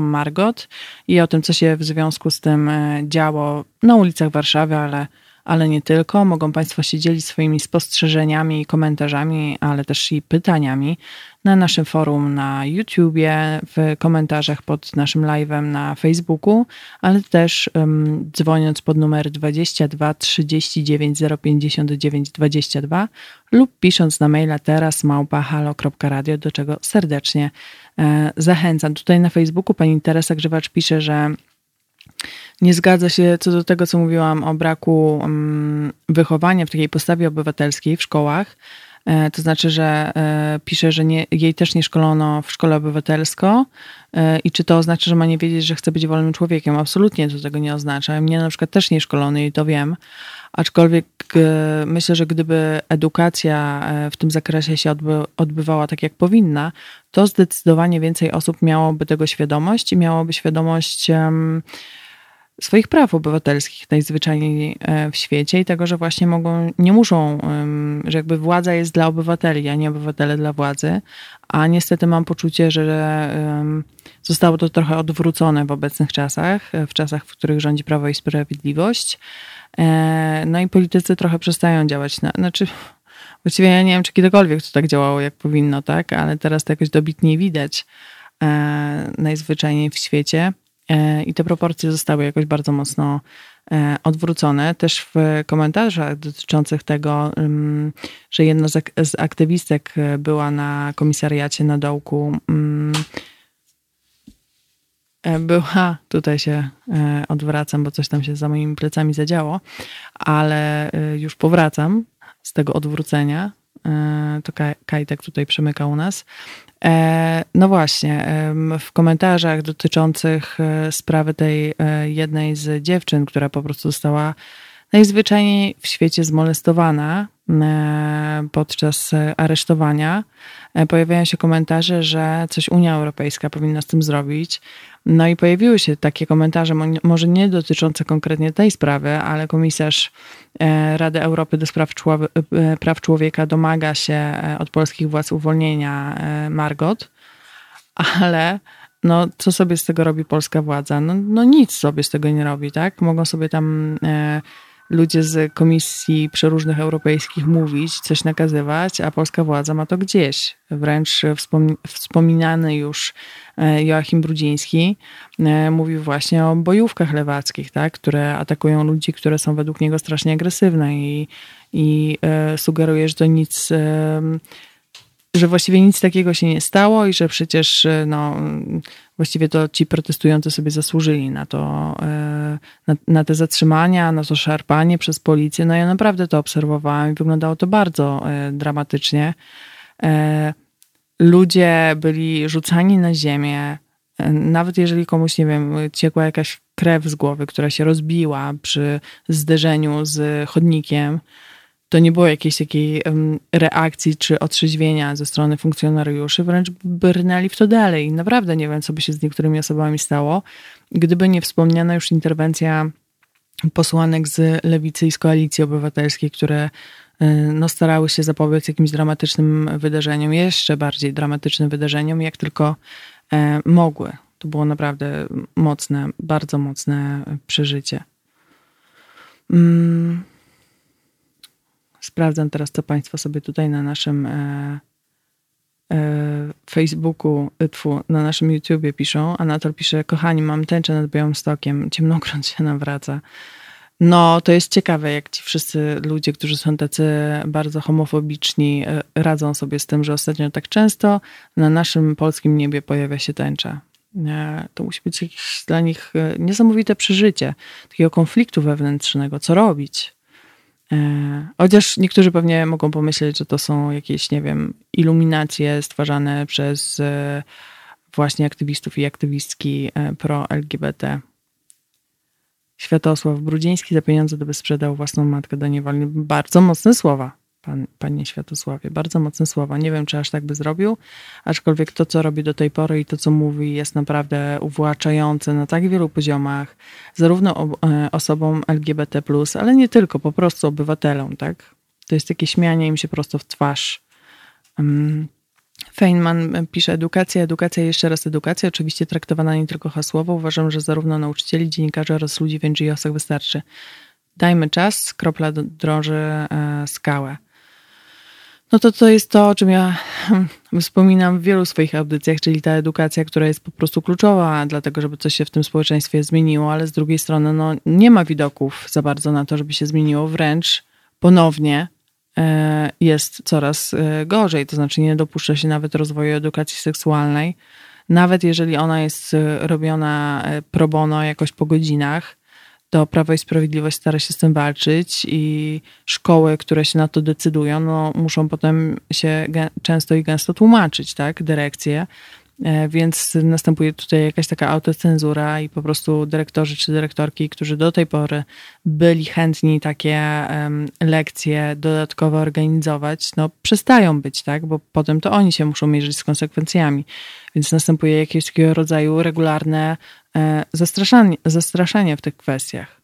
Margot i o tym, co się w związku z tym e, działo na ulicach Warszawy, ale ale nie tylko. Mogą Państwo się dzielić swoimi spostrzeżeniami komentarzami, ale też i pytaniami na naszym forum na YouTubie, w komentarzach pod naszym live'em na Facebooku, ale też um, dzwoniąc pod numer 22 39 059 22 lub pisząc na maila teraz małpa.halo.radio, do czego serdecznie e, zachęcam. Tutaj na Facebooku pani Teresa Grzywacz pisze, że nie zgadza się co do tego, co mówiłam o braku um, wychowania w takiej postawie obywatelskiej w szkołach. E, to znaczy, że e, pisze, że nie, jej też nie szkolono w szkole obywatelsko e, i czy to oznacza, że ma nie wiedzieć, że chce być wolnym człowiekiem? Absolutnie to tego nie oznacza. Mnie na przykład też nie szkolony i to wiem. Aczkolwiek myślę, że gdyby edukacja w tym zakresie się odbywała tak, jak powinna, to zdecydowanie więcej osób miałoby tego świadomość i miałoby świadomość swoich praw obywatelskich najzwyczajniej e, w świecie i tego, że właśnie mogą, nie muszą, że jakby władza jest dla obywateli, a nie obywatele dla władzy. A niestety mam poczucie, że zostało to trochę odwrócone w obecnych czasach, e, w czasach, w których rządzi Prawo i Sprawiedliwość. E, no i politycy trochę przestają działać na, znaczy właściwie ja nie wiem, czy kiedykolwiek to tak działało, jak powinno, tak, ale teraz to jakoś dobitnie widać najzwyczajniej w świecie. E, i te proporcje zostały jakoś bardzo mocno e, odwrócone. Też w komentarzach dotyczących tego, że jedna z aktywistek była na komisariacie na dołku, e, była, tutaj się odwracam, bo coś tam się za moimi plecami zadziało, ale już powracam z tego odwrócenia. To Kajtek tutaj przemykał u nas. E, no właśnie, w komentarzach dotyczących e, sprawy tej e, jednej z dziewczyn, która po prostu została najzwyczajniej w świecie zmolestowana podczas aresztowania, pojawiają się komentarze, że coś Unia Europejska powinna z tym zrobić. No i pojawiły się takie komentarze, może nie dotyczące konkretnie tej sprawy, ale komisarz e, Rady Europy do spraw, e, praw człowieka domaga się e, od polskich władz uwolnienia Margot, ale no, co sobie z tego robi polska władza? No, no nic sobie z tego nie robi, tak? Mogą sobie tam ludzie z komisji przeróżnych europejskich mówić, coś nakazywać, a polska władza ma to gdzieś. Wręcz wspominany już e, Joachim Brudziński e, mówił właśnie o bojówkach lewackich, tak, które atakują ludzi, które są według niego strasznie agresywne i, i e, sugeruje, że to nic że właściwie nic takiego się nie stało i że przecież no, właściwie to ci protestujący sobie zasłużyli na to, e, na, na, te zatrzymania, na to szarpanie przez policję. No ja naprawdę to obserwowałam i wyglądało to bardzo e, dramatycznie. E, ludzie byli rzucani na ziemię, nawet jeżeli komuś, nie wiem, ciekła jakaś krew z głowy, która się rozbiła przy zderzeniu z chodnikiem, to nie było jakiejś takiej reakcji czy otrzeźwienia ze strony funkcjonariuszy, wręcz brnęli w to dalej. Naprawdę nie wiem, co by się z niektórymi osobami stało, gdyby nie wspomniana już interwencja posłanek z lewicy i z koalicji obywatelskiej, które y, no, starały się zapobiec jakimś dramatycznym wydarzeniom, jeszcze bardziej dramatycznym wydarzeniom, jak tylko e, mogły. To było naprawdę mocne, bardzo mocne przeżycie. Mm. Sprawdzam teraz, co Państwo sobie tutaj na naszym e, e, Facebooku, e, tfu, na naszym YouTubie piszą. Anatol pisze, kochani, mam tęczę nad Białym Stokiem, ciemnogrąd się nawraca. No, to jest ciekawe, jak ci wszyscy ludzie, którzy są tacy bardzo homofobiczni, e, radzą sobie z tym, że ostatnio tak często na naszym polskim niebie pojawia się tęcza. To musi być jakieś dla nich e, niesamowite przeżycie takiego konfliktu wewnętrznego. Co robić? E, chociaż niektórzy pewnie mogą pomyśleć, że to są jakieś, nie wiem, iluminacje stwarzane przez e, właśnie aktywistów i aktywistki e, pro-LGBT. Światosław Brudziński za pieniądze by sprzedał własną matkę do niewolni. Bardzo mocne słowa pan, panie Światosławie. Bardzo mocne słowa. Nie wiem, czy aż tak by zrobił, aczkolwiek to, co robi do tej pory i to, co mówi, jest naprawdę uwłaczające na tak wielu poziomach, zarówno e, osobom LGBT, ale nie tylko, po prostu obywatelom, tak? To jest takie śmianie im się prosto w twarz. Um, Feynman pisze edukacja, edukacja, jeszcze raz edukacja, oczywiście traktowana nie tylko hasłowo. Uważam, że zarówno nauczycieli, dziennikarzy oraz ludzi w NGO-sach wystarczy. Dajmy czas, kropla drąży e, skałę. No to to jest to, o czym ja hmm, wspominam w wielu swoich audycjach, czyli ta edukacja, która jest po prostu kluczowa, dlatego żeby coś się w tym społeczeństwie zmieniło, ale z drugiej strony no, nie ma widoków za bardzo na to, żeby się zmieniło, wręcz ponownie e, jest coraz e, gorzej, to znaczy nie dopuszcza się nawet rozwoju edukacji seksualnej, nawet jeżeli ona jest e, robiona pro bono jakoś po godzinach, to Prawo i Sprawiedliwość stara się z tym walczyć i szkoły, które się na to decydują, no, muszą potem się często i gęsto tłumaczyć, tak, dyrekcje. E, więc następuje tutaj jakaś taka autocenzura i po prostu dyrektorzy czy dyrektorki, którzy do tej pory byli chętni takie lekcje dodatkowo organizować, no przestają być, tak? Bo potem to oni się muszą mierzyć z konsekwencjami. Więc następuje jakieś takiego rodzaju regularne e, zastraszanie, zastraszanie w tych kwestiach.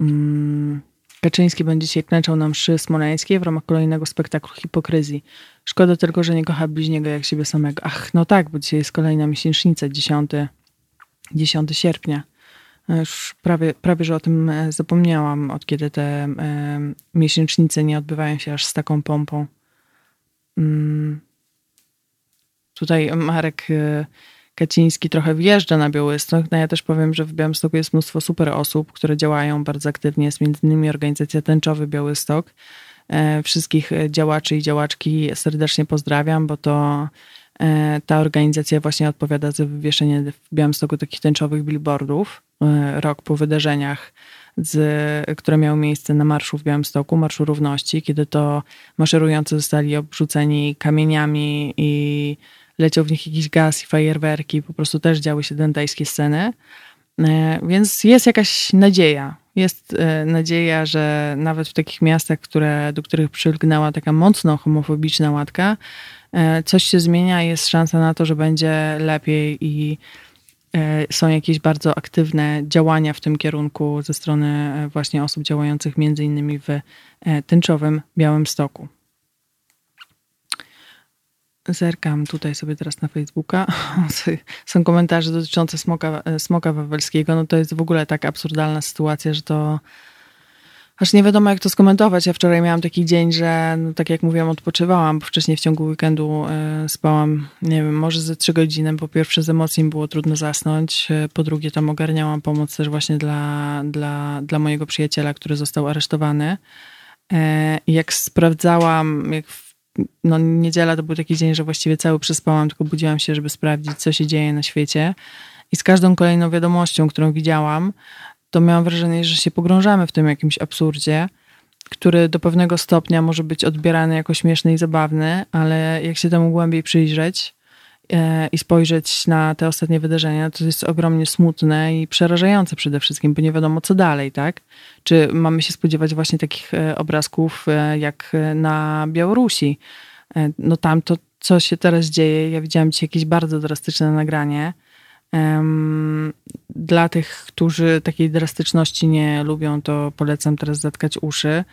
Mm. Kaczyński będzie dzisiaj klęczał na mszy smoleńskiej w ramach kolejnego spektaklu hipokryzji. Szkoda tylko, że nie kocha bliźniego jak siebie samego. Ach, no tak, bo dzisiaj jest kolejna miesięcznica, 10, 10 sierpnia. Już prawie, prawie, że o tym e, zapomniałam, od kiedy te e, miesięcznice nie odbywają się aż z taką pompą. Mm. Tutaj Marek e, Kaciński trochę wjeżdża na Białystok. No ja też powiem, że w Białymstoku jest mnóstwo super osób, które działają bardzo aktywnie. Jest między innymi organizacja Tęczowy Białystok. E, wszystkich działaczy i działaczki serdecznie pozdrawiam, bo to e, ta organizacja właśnie odpowiada za wywieszenie w Białymstoku takich tęczowych billboardów e, rok po wydarzeniach, z, które miały miejsce na marszu w Białymstoku, Marszu Równości, kiedy to maszerujący zostali obrzuceni kamieniami i leciał w nich jakiś gaz i fajerwerki, po prostu też działy się dantejskie sceny. E, więc jest jakaś nadzieja. Jest e, nadzieja, że nawet w takich miastach, które, do których przylgnęła taka mocno homofobiczna łatka, e, coś się zmienia i jest szansa na to, że będzie lepiej i są jakieś bardzo aktywne działania w tym kierunku ze strony właśnie osób działających między innymi w tęczowym Białym Stoku. Zerkam tutaj sobie teraz na Facebooka. (laughs) Są komentarze dotyczące smoka, smoka wawelskiego. No to jest w ogóle tak absurdalna sytuacja, że to aż nie wiadomo, jak to skomentować. Ja wczoraj miałam taki dzień, że no, tak jak mówiłam, odpoczywałam, bo wcześniej w ciągu weekendu y, spałam, nie wiem, może ze trzy godziny. Po pierwsze z emocji było trudno zasnąć, e, po drugie tam ogarniałam pomoc też właśnie dla, dla, dla mojego przyjaciela, który został aresztowany. Jak sprawdzałam, jak no, niedziela to był taki dzień, że właściwie cały przespałam, tylko budziłam się, żeby sprawdzić, co się dzieje na świecie. I z każdą kolejną wiadomością, którą widziałam, to miałam wrażenie, że się pogrążamy w tym jakimś absurdzie, który do pewnego stopnia może być odbierany jako śmieszny i zabawny, ale jak się temu głębiej przyjrzeć, i spojrzeć na te ostatnie wydarzenia, to jest ogromnie smutne i przerażające przede wszystkim, bo nie wiadomo co dalej, tak? Czy mamy się spodziewać właśnie takich e, obrazków e, jak na Białorusi? No tam to, co się teraz dzieje, ja widziałam dzisiaj jakieś bardzo drastyczne nagranie. Dla tych, którzy takiej drastyczności nie lubią, to polecam teraz zatkać uszy.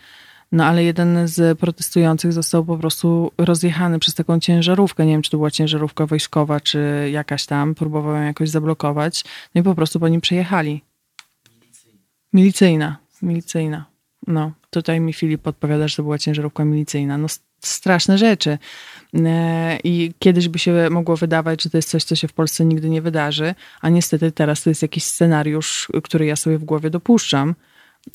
No ale jeden z protestujących został po prostu rozjechany przez taką ciężarówkę. Nie wiem, czy to była ciężarówka wojskowa, czy jakaś tam. Próbował ją jakoś zablokować. No i po prostu po nim przejechali. Milicyjna. Milicyjna. No, tutaj mi Filip podpowiada, że to była ciężarówka milicyjna. No, straszne rzeczy. E, I kiedyś by się mogło wydawać, że to jest coś, co się w Polsce nigdy nie wydarzy, a niestety teraz to jest jakiś scenariusz, który ja sobie w głowie dopuszczam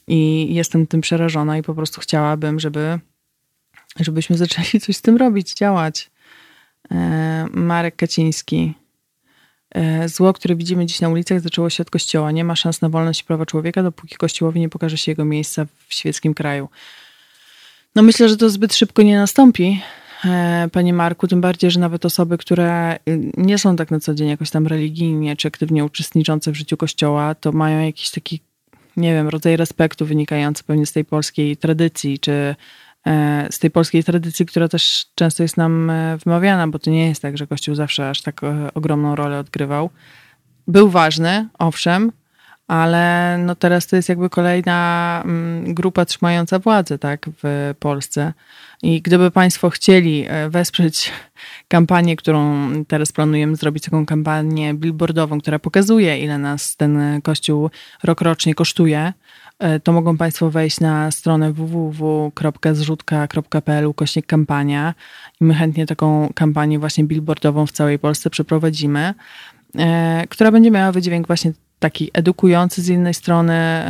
i jestem tym przerażona i po prostu chciałabym, żeby, żebyśmy zaczęli coś z tym robić, działać. E, Marek Kaciński. E, zło, które widzimy dziś na ulicach, zaczęło się od kościoła. Nie ma szans na wolność i prawa człowieka, dopóki kościołowi nie pokaże się jego miejsca w świeckim kraju. No myślę, że to zbyt szybko nie nastąpi, e, Panie Marku, tym bardziej, że nawet osoby, które nie są tak na co dzień jakoś tam religijnie czy aktywnie uczestniczące w życiu Kościoła, to mają jakiś taki nie wiem, rodzaj respektu wynikający pewnie z tej polskiej tradycji, czy e, z tej polskiej tradycji, która też często jest nam e, wymawiana, bo to nie jest tak, że Kościół zawsze aż tak e, ogromną rolę odgrywał. Był ważny, owszem, ale no teraz to jest jakby kolejna mm, grupa trzymająca władzę tak, w Polsce. I gdyby Państwo chcieli e, wesprzeć kampanię, którą teraz planujemy zrobić, taką kampanię billboardową, która pokazuje, ile nas ten kościół rokrocznie kosztuje, e, to mogą Państwo wejść na stronę www.zrzutka.pl kośnik kampania i my chętnie taką kampanię właśnie billboardową w całej Polsce przeprowadzimy, e, która będzie miała wydźwięk właśnie taki edukujący z jednej strony,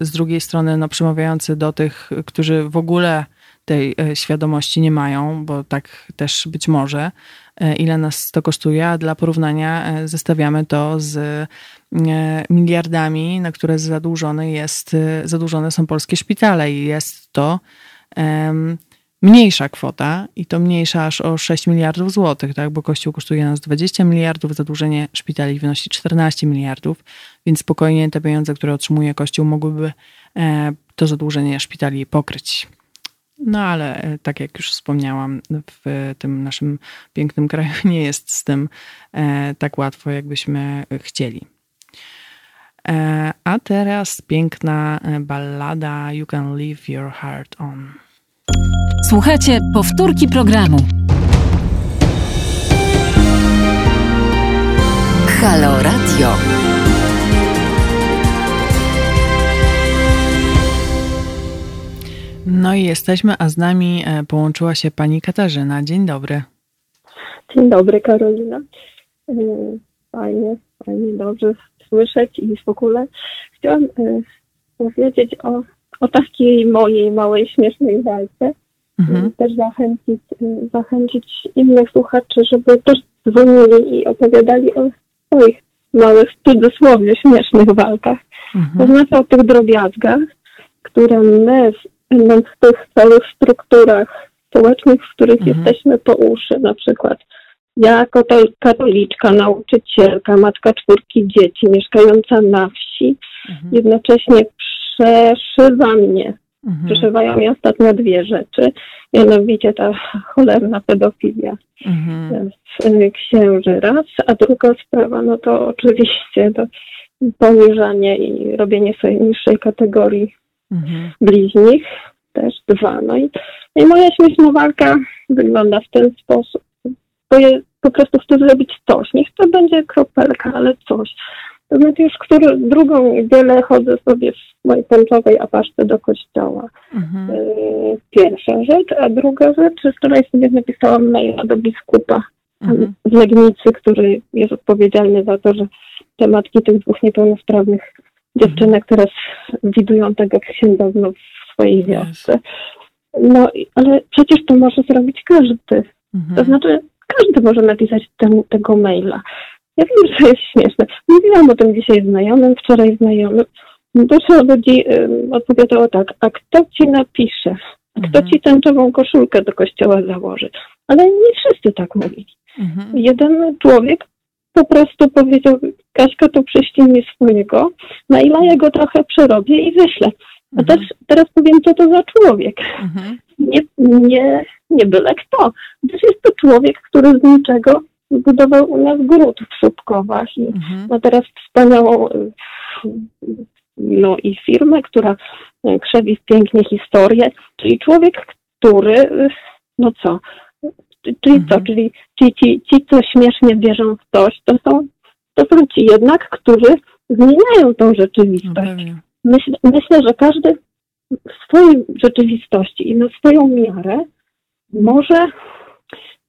z drugiej strony no, przemawiający do tych, którzy w ogóle tej świadomości nie mają, bo tak też być może, ile nas to kosztuje, a dla porównania zestawiamy to z miliardami, na które zadłużone, jest, zadłużone są polskie szpitale i jest to mniejsza kwota i to mniejsza aż o 6 miliardów złotych, tak? bo Kościół kosztuje nas 20 miliardów, zadłużenie szpitali wynosi 14 miliardów, więc spokojnie te pieniądze, które otrzymuje Kościół, mogłyby e, to zadłużenie szpitali pokryć. No ale e, tak jak już wspomniałam, w tym naszym pięknym kraju (laughs) nie jest z tym e, tak łatwo, jakbyśmy chcieli. A teraz piękna ballada You Can Leave Your Heart On. Słuchajcie powtórki programu. Halo Radio. No i jesteśmy, a z nami e, połączyła się pani Katarzyna. Dzień dobry. Dzień dobry, Karolina. E, fajnie, fajnie, dobrze słyszeć i w ogóle chciałam e, powiedzieć o, o takiej mojej małej, śmiesznej walce mhm. też zachęcić, zachęcić innych słuchaczy, żeby też dzwonili i opowiadali o swoich małych, w cudzysłowie, śmiesznych walkach. Mhm. To znaczy o tych drobiazgach, które my, będąc w tych całych strukturach społecznych, w których mhm. jesteśmy po uszy, na przykład ja jako katoliczka, nauczycielka, matka czwórki dzieci, mieszkająca na wsi, mhm. jednocześnie przeszywa mnie Mhm. Przeszywają mi ostatnio dwie rzeczy. Mianowicie ta cholerna pedofilia mhm. księży raz, a druga sprawa, no to oczywiście to poniżanie i robienie sobie niższej kategorii mhm. bliźnich. Też dwa. No i, i moja śmieszna walka wygląda w ten sposób. Bo ja po prostu chcę zrobić coś. Niech to będzie kropelka, ale coś. To znaczy już który, drugą niedzielę chodzę sobie w mojej tęczowej apaszce do kościoła. Mhm. Y, pierwsza rzecz, a druga rzecz, wczoraj sobie napisałam maila do biskupa mhm. z Legnicy, który jest odpowiedzialny za to, że te matki tych dwóch niepełnosprawnych dziewczynek mhm. teraz widują tego księdza znów w swojej wiosce. No, ale przecież to może zrobić każdy. Mhm. To znaczy, każdy może napisać ten, tego maila. Ja wiem, że to jest śmieszne. Mówiłam o tym dzisiaj znajomym, wczoraj znajomym. Dużo ludzi y, odpowiadało tak, a kto ci napisze? Kto mhm. ci tęczową koszulkę do kościoła założy? Ale nie wszyscy tak mówili. Mhm. Jeden człowiek po prostu powiedział, Kaśka, to przyślij mi swojego, na ile ja go trochę przerobię i wyślę. A mhm. też, teraz powiem, co to za człowiek. Mhm. Nie, nie, nie byle kto. Też jest to człowiek, który z niczego zbudował u nas gród w Szubkowach i mhm. ma teraz wspaniałą no i firmę, która e, krzewi pięknie historię, czyli człowiek, który, no co, czyli mhm. co, czyli ci, ci, ci, co śmiesznie wierzą w coś, to są, to są ci jednak, którzy zmieniają tą rzeczywistość. No myślę, że każdy w swojej rzeczywistości i na swoją miarę może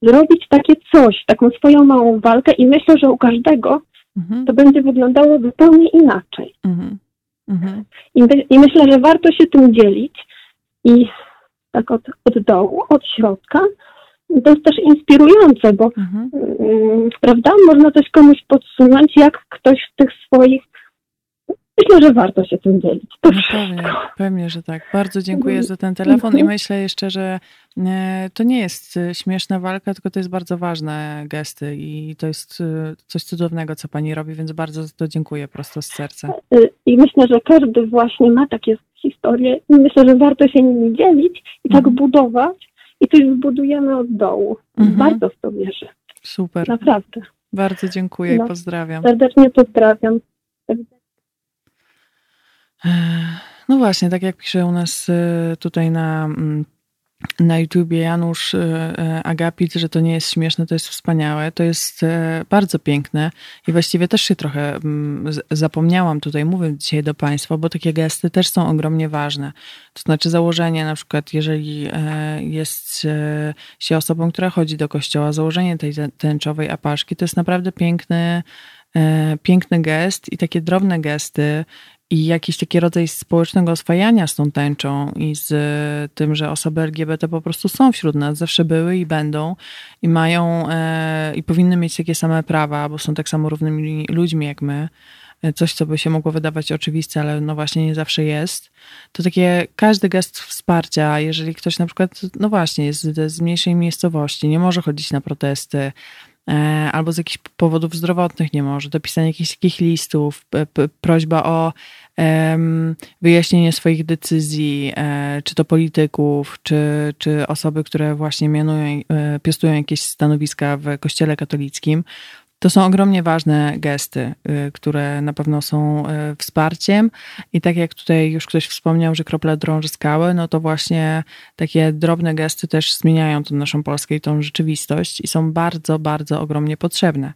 zrobić takie coś, taką swoją małą walkę i myślę, że u każdego mhm. to będzie wyglądało zupełnie inaczej. Mhm. Mhm. I, I, myślę, że warto się tym dzielić i tak od, od dołu, od środka. To jest też inspirujące, bo mhm. mm, prawda, można coś komuś podsunąć, jak ktoś w tych swoich Myślę, że warto się tym dzielić. To no pewnie, pewnie, że tak. Bardzo dziękuję za ten telefon i myślę jeszcze, że e, to nie jest e, śmieszna walka, tylko to jest bardzo ważne gesty i to jest e, coś cudownego, co pani robi, więc bardzo za to dziękuję prosto z serca. I myślę, że każdy właśnie ma takie historie i myślę, że warto się nimi dzielić i tak mhm. budować i coś zbudujemy od dołu. Mhm. Bardzo w to wierzę. Super. Naprawdę. Bardzo dziękuję no. i pozdrawiam. Serdecznie pozdrawiam. No właśnie, tak jak pisze u nas e, tutaj na, mm, na YouTubie Janusz e, e, Agapit, że to nie jest śmieszne, to jest wspaniałe, to jest bardzo piękne i właściwie też się trochę mm, zapomniałam tutaj, mówię dzisiaj do Państwa, bo takie gesty też są ogromnie ważne. To znaczy założenie na przykład, jeżeli jest się osobą, która chodzi do kościoła, założenie tej tęczowej apaszki, to jest naprawdę piękny, piękny gest i takie drobne gesty i jakiś taki rodzaj społecznego oswajania z tą tęczą i z tym, że osoby LGBT po prostu są wśród nas, zawsze były i będą i mają e, i powinny mieć takie same prawa, bo są tak samo równymi ludźmi jak my. E, coś, co by się mogło wydawać oczywiste, ale no właśnie nie zawsze jest. To takie każdy gest wsparcia, jeżeli ktoś na przykład, no właśnie, jest z mniejszej miejscowości, nie może chodzić na protesty, E, albo z jakichś powodów zdrowotnych nie może, dopisanie jakichś takich listów, prośba o wyjaśnienie swoich decyzji, e, czy to polityków, czy, czy osoby, które właśnie mianują, e, piastują jakieś stanowiska w kościele katolickim, to są ogromnie ważne gesty, y, które na pewno są y, wsparciem. I tak jak tutaj już ktoś wspomniał, że krople drąży skały, no to właśnie takie drobne gesty też zmieniają tą naszą Polskę i tą rzeczywistość i są bardzo, bardzo ogromnie potrzebne.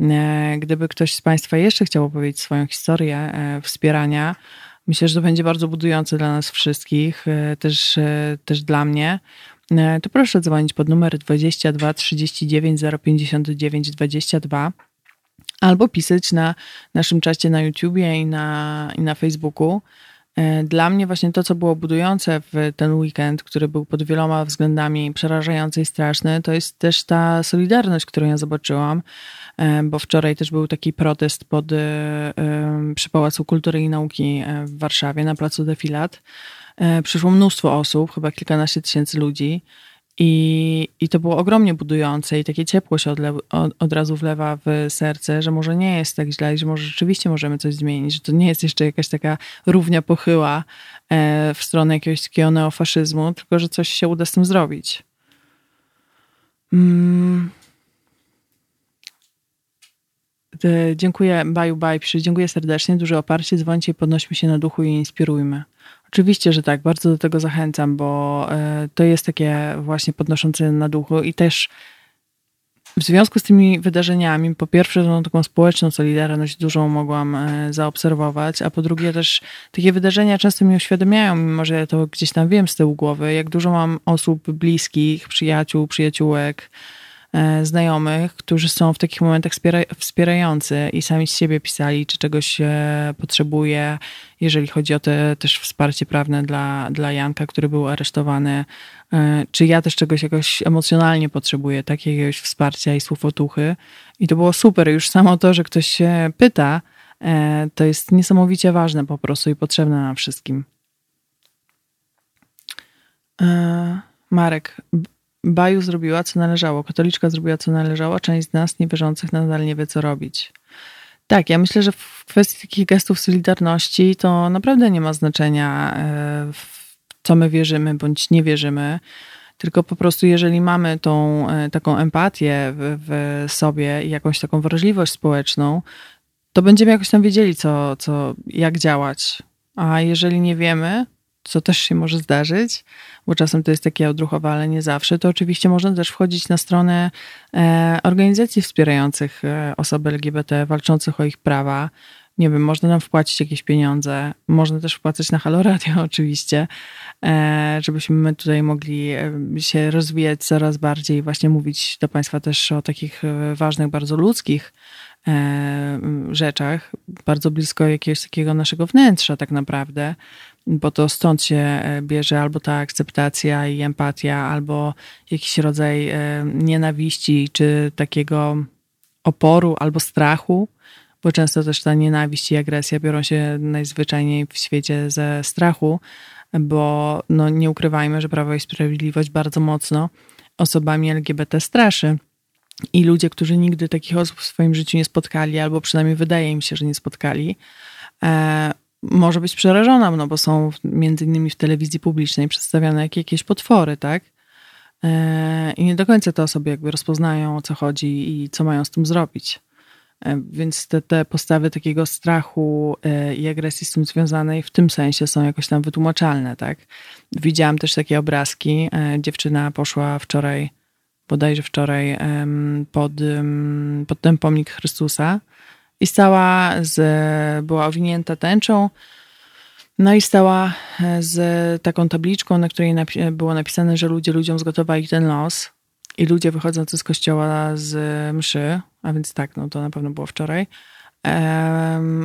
E, gdyby ktoś z Państwa jeszcze chciał opowiedzieć swoją historię wspierania, myślę, że to będzie bardzo budujące dla nas wszystkich, też, też dla mnie. E, to proszę dzwonić pod numer 22 39 059 22 albo pisać na naszym czacie na YouTubie i na, i na Facebooku. E, dla mnie właśnie to, co było budujące w ten weekend, który był pod wieloma względami przerażający i straszny, to jest też ta solidarność, którą ja zobaczyłam, e, bo wczoraj też był taki protest pod, przy Pałacu Kultury i Nauki w Warszawie na placu Defilat E, przyszło mnóstwo osób, chyba kilkanaście tysięcy ludzi. I, I to było ogromnie budujące i takie ciepło się odle, od, od, razu wlewa w serce, że może nie jest tak źle, że może rzeczywiście możemy coś zmienić, że to nie jest jeszcze jakaś taka równia pochyła e, w stronę jakiegoś takiego neofaszyzmu, tylko że coś się uda z tym zrobić. Mm. Dziękuję, baju, baj, dziękuję serdecznie, duże oparcie, dzwońcie, podnośmy się na duchu i inspirujmy. Oczywiście, że tak, bardzo do tego zachęcam, bo e, to jest takie właśnie podnoszące na duchu i też w związku z tymi wydarzeniami, po pierwsze, tą taką społeczną solidarność dużą mogłam e, zaobserwować, a po drugie też takie wydarzenia często mi uświadamiają, mimo że ja to gdzieś tam wiem z tyłu głowy, jak dużo mam osób bliskich, przyjaciół, przyjaciółek, znajomych, którzy są w takich momentach wspierający i sami z siebie pisali, czy czegoś potrzebuje, jeżeli chodzi o te też wsparcie prawne dla, dla Janka, który był aresztowany, e, czy ja też czegoś jakoś emocjonalnie potrzebuję, jakiegoś wsparcia i słów otuchy. I to było super. Już samo to, że ktoś się pyta, e, to jest niesamowicie ważne po prostu i potrzebne nam wszystkim. Marek, Baju zrobiła, co należało, katoliczka zrobiła, co należało, część z nas niewierzących nadal nie wie, co robić. Tak, ja myślę, że w kwestii takich gestów solidarności to naprawdę nie ma znaczenia, e, w co my wierzymy bądź nie wierzymy. Tylko po prostu, jeżeli mamy tą e, taką empatię w, w sobie i jakąś taką wrażliwość społeczną, to będziemy jakoś tam wiedzieli, co, co, jak działać. A jeżeli nie wiemy, co też się może zdarzyć, bo czasem to jest takie odruchowe, ale nie zawsze, to oczywiście można też wchodzić na stronę e, organizacji wspierających e, osoby LGBT, walczących o ich prawa. Nie wiem, można nam wpłacić jakieś pieniądze, można też wpłacać na Halo Radio (laughs) oczywiście, e, żebyśmy my tutaj mogli się rozwijać coraz bardziej, właśnie mówić do Państwa też o takich ważnych, bardzo ludzkich rzeczach, bardzo blisko jakiegoś takiego naszego wnętrza tak naprawdę, bo to stąd się e, bierze albo ta akceptacja i empatia, albo jakiś rodzaj e, nienawiści, czy takiego oporu, albo strachu, bo często też ta nienawiść i agresja biorą się najzwyczajniej w świecie ze strachu, bo no, nie ukrywajmy, że Prawo i Sprawiedliwość bardzo mocno osobami LGBT straszy. I ludzie, którzy nigdy takich osób w swoim życiu nie spotkali, albo przynajmniej wydaje im się, że nie spotkali, e, może być przerażona, no bo są między innymi w telewizji publicznej przedstawiane jak jakieś potwory, tak? E, I nie do końca te osoby jakby rozpoznają o co chodzi i co mają z tym zrobić. E, więc te, te postawy takiego strachu e, i agresji z tym związanej w tym sensie są jakoś tam wytłumaczalne, tak? Widziałam też takie obrazki. Dziewczyna poszła wczoraj, bodajże wczoraj, pod, pod ten pomnik Chrystusa i stała z, była owinięta tęczą, no i stała e, z taką tabliczką, na której napi było napisane, że ludzie ludziom zgotowali ten los i ludzie wychodzący z kościoła z mszy, a więc tak, no to na pewno było wczoraj,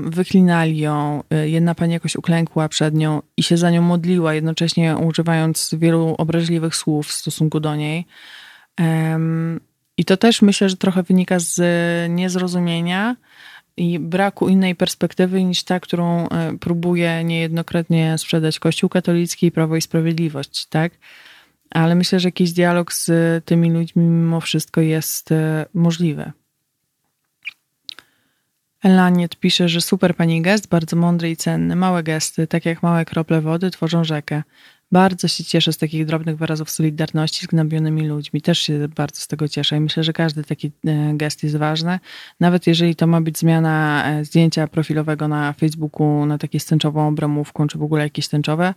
Wyklinali ją, jedna pani jakoś uklękła przed nią i się za nią modliła, jednocześnie używając wielu obraźliwych słów w stosunku do niej. I to też myślę, że trochę wynika z niezrozumienia i braku innej perspektywy niż ta, którą e, próbuje niejednokrotnie sprzedać Kościół katolicki i Prawo i Sprawiedliwość, tak? Ale myślę, że jakiś dialog z tymi ludźmi mimo wszystko jest e, możliwy. Elaniet pisze, że super pani gest, bardzo mądry i cenny. Małe gesty, tak jak małe krople wody, tworzą rzekę. Bardzo się cieszę z takich drobnych wyrazów solidarności z gnębionymi ludźmi. Też się bardzo z tego cieszę i myślę, że każdy taki e, gest jest ważny. Nawet jeżeli to ma być zmiana e, zdjęcia profilowego na Facebooku na takiej stęczową obramówką, czy w ogóle jakieś tęczowe,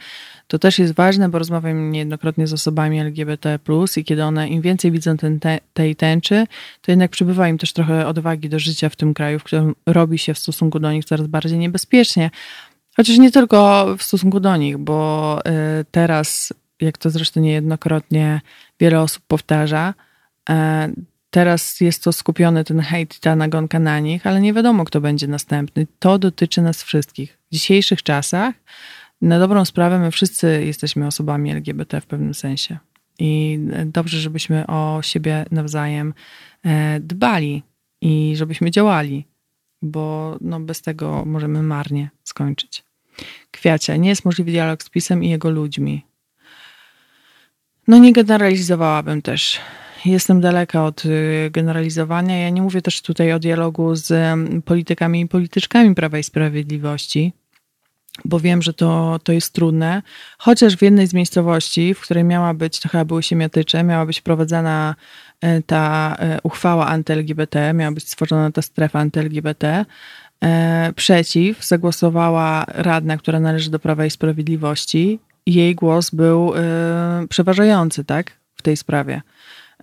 to też jest ważne, bo rozmawiam niejednokrotnie z osobami LGBT+, i kiedy one im więcej widzą ten, te, tej tęczy, to jednak przybywa im też trochę odwagi do życia w tym kraju, w którym robi się w stosunku do nich coraz bardziej niebezpiecznie. Chociaż nie tylko w stosunku do nich, bo y, teraz, jak to zresztą niejednokrotnie wiele osób powtarza, e, teraz jest to skupiony ten hejt i ta nagonka na nich, ale nie wiadomo, kto będzie następny. To dotyczy nas wszystkich. W dzisiejszych czasach, na dobrą sprawę, my wszyscy jesteśmy osobami LGBT w pewnym sensie. I dobrze, żebyśmy o siebie nawzajem e, dbali i żebyśmy działali, bo no bez tego możemy marnie skończyć. Kwiacie, nie jest możliwy dialog z pisem i jego ludźmi. No nie generalizowałabym też. Jestem daleka od y, generalizowania. Ja nie mówię też tutaj o dialogu z politykami i polityczkami Prawa i Sprawiedliwości, bo wiem, że to, to jest trudne. Chociaż w jednej z miejscowości, w której miała być, to chyba były Siemiatycze, miała być prowadzona y, ta y, uchwała anty-LGBT, miała być stworzona ta strefa anty-LGBT, przeciw zagłosowała radna, która należy do Prawa i Sprawiedliwości. Jej głos był e, przeważający, tak, w tej sprawie.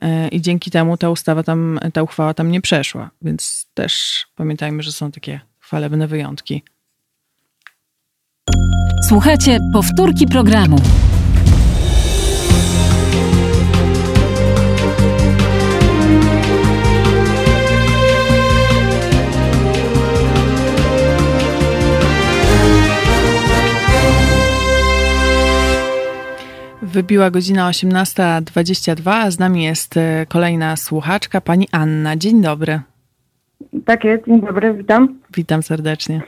E, I dzięki temu ta ustawa tam, ta uchwała tam nie przeszła. Więc też pamiętajmy, że są takie chwalebne wyjątki. Słuchajcie, powtórki programu. Wybiła godzina 18.22, a z nami jest e, kolejna słuchaczka, pani Anna. Dzień dobry. Tak jest, dzień dobry, witam. Witam serdecznie.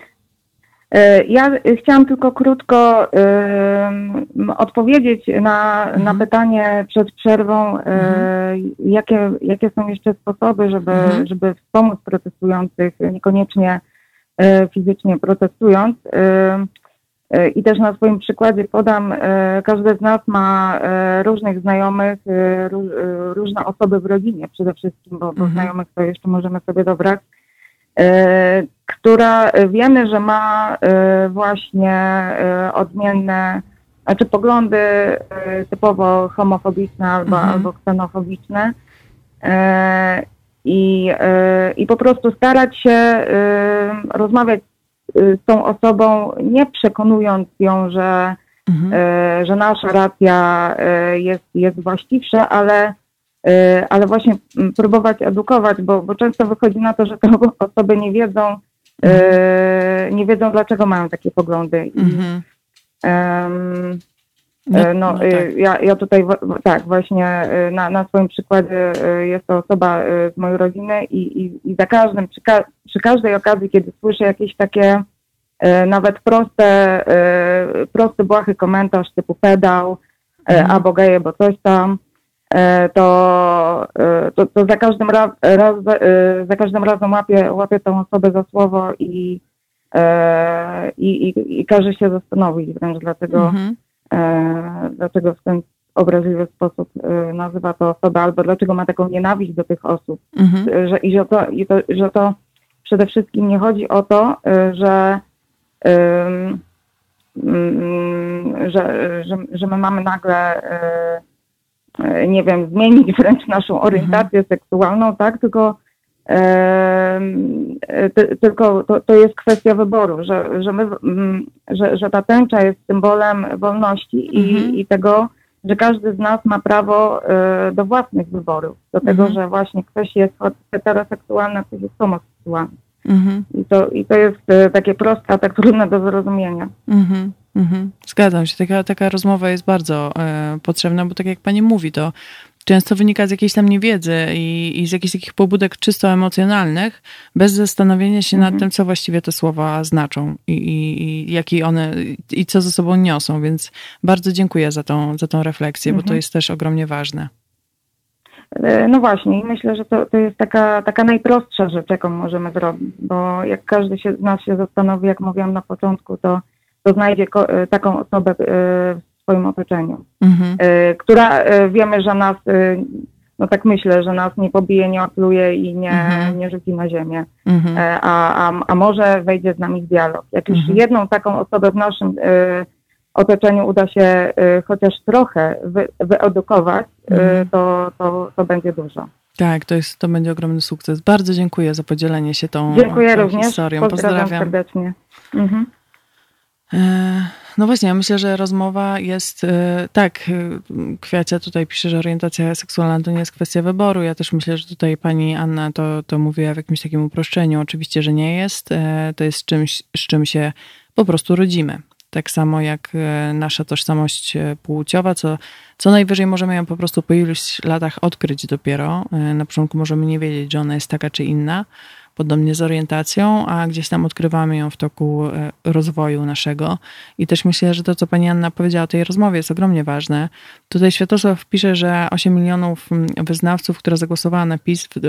E, ja chciałam tylko krótko odpowiedzieć na, mhm. na pytanie przed przerwą, y, jakie, jakie są jeszcze sposoby, żeby, mhm. żeby wspomóc protestujących, niekoniecznie fizycznie protestując. E, I też na swoim przykładzie podam, e, każdy z nas ma e, różnych znajomych, różne osoby w rodzinie przede wszystkim, bo, bo mhm. znajomych to jeszcze możemy sobie dobrać, która wiemy, że ma właśnie odmienne, znaczy poglądy typowo homofobiczne albo, mhm. albo ksenofobiczne. I, I po prostu starać się rozmawiać z tą osobą, nie przekonując ją, że, mhm. Y, że nasza racja y, jest, jest właściwsza, ale, ale właśnie próbować edukować, bo, bo często wychodzi na to, że (laughs) te osoby nie wiedzą, mhm. nie wiedzą dlaczego mają takie poglądy. Mhm. um, no, no, no tak. ja, ja tutaj tak właśnie na, na swoim przykładzie jest to osoba z mojej rodziny i, i, i za każdym, przy, ka przy każdej okazji, kiedy słyszę jakieś takie nawet proste, prosty, błahy komentarz typu pedał mhm. albo geje, bo coś tam, to, to, to za, każdym raz, raz, za każdym razem łapię, łapię tą osobę za słowo i, i, i, i każe się zastanowić wręcz dlatego, mhm. Dlaczego w ten obraźliwy sposób nazywa to osobę, albo dlaczego ma taką nienawiść do tych osób. Mhm. Że, I że to, i to, że to przede wszystkim nie chodzi o to, że Mm, że, że, że my mamy nagle, e, nie wiem, zmienić wręcz naszą orientację mhm. seksualną, tak? Tylko, tylko to, to jest kwestia wyboru, że, że, my, mm, że, że ta tęcza jest symbolem wolności i, mhm. i tego, że każdy z nas ma prawo e, do własnych wyborów, do tego, mhm. że właśnie ktoś jest heteroseksualny, ktoś jest homoseksualny. Mhm. I, to, I to jest takie proste, a tak trudne do zrozumienia. Mhm. Mhm. Zgadzam się. Taka, taka rozmowa jest bardzo e, potrzebna, bo tak jak pani mówi, to często wynika z jakiejś tam niewiedzy i, i z jakichś takich pobudek czysto emocjonalnych, bez zastanowienia się mhm. nad tym, co właściwie te słowa znaczą i, i, i jaki one, i co ze sobą niosą. Więc bardzo dziękuję za tą, za tą refleksję, mhm. bo to mhm. jest też ogromnie ważne. E, no właśnie, myślę, że to, to jest taka, taka najprostsza rzecz, jaką możemy zrobić, bo jak każdy się, z nas się zastanowi, jak mówiłam na początku, to, to znajdzie ko, e, taką osobę e, w swoim otoczeniu, mhm. która wiemy, że nas, no tak myślę, że nas nie pobije, nie opluje i nie, mhm. nie rzuci na ziemię, mhm. a, a, a może wejdzie z nami w dialog. Jak już mhm. jedną taką osobę w naszym otoczeniu uda się chociaż trochę wy, wyedukować, mhm. to, to, to będzie dużo. Tak, to, jest, to będzie ogromny sukces. Bardzo dziękuję za podzielenie się tą, dziękuję tą również. historią. Pozdrawiam, Pozdrawiam. serdecznie. Mhm. E, no właśnie, ja myślę, że rozmowa jest, e, tak, e, Kwiacia tutaj pisze, że orientacja seksualna to nie jest kwestia wyboru. Ja też myślę, że tutaj pani Anna to, to mówiła w jakimś takim uproszczeniu. Oczywiście, że nie jest. To jest czymś, z czym się po prostu rodzimy tak samo jak nasza tożsamość płciowa, co, co najwyżej możemy ją po prostu po iluś latach odkryć dopiero. Na początku możemy nie wiedzieć, że ona jest taka czy inna, podobnie z orientacją, a gdzieś tam odkrywamy ją w toku e, rozwoju naszego. I też myślę, że to, co pani Anna powiedziała o tej rozmowie, jest ogromnie ważne. Tutaj Światosław pisze, że 8 milionów wyznawców, które zagłosowała na PiS w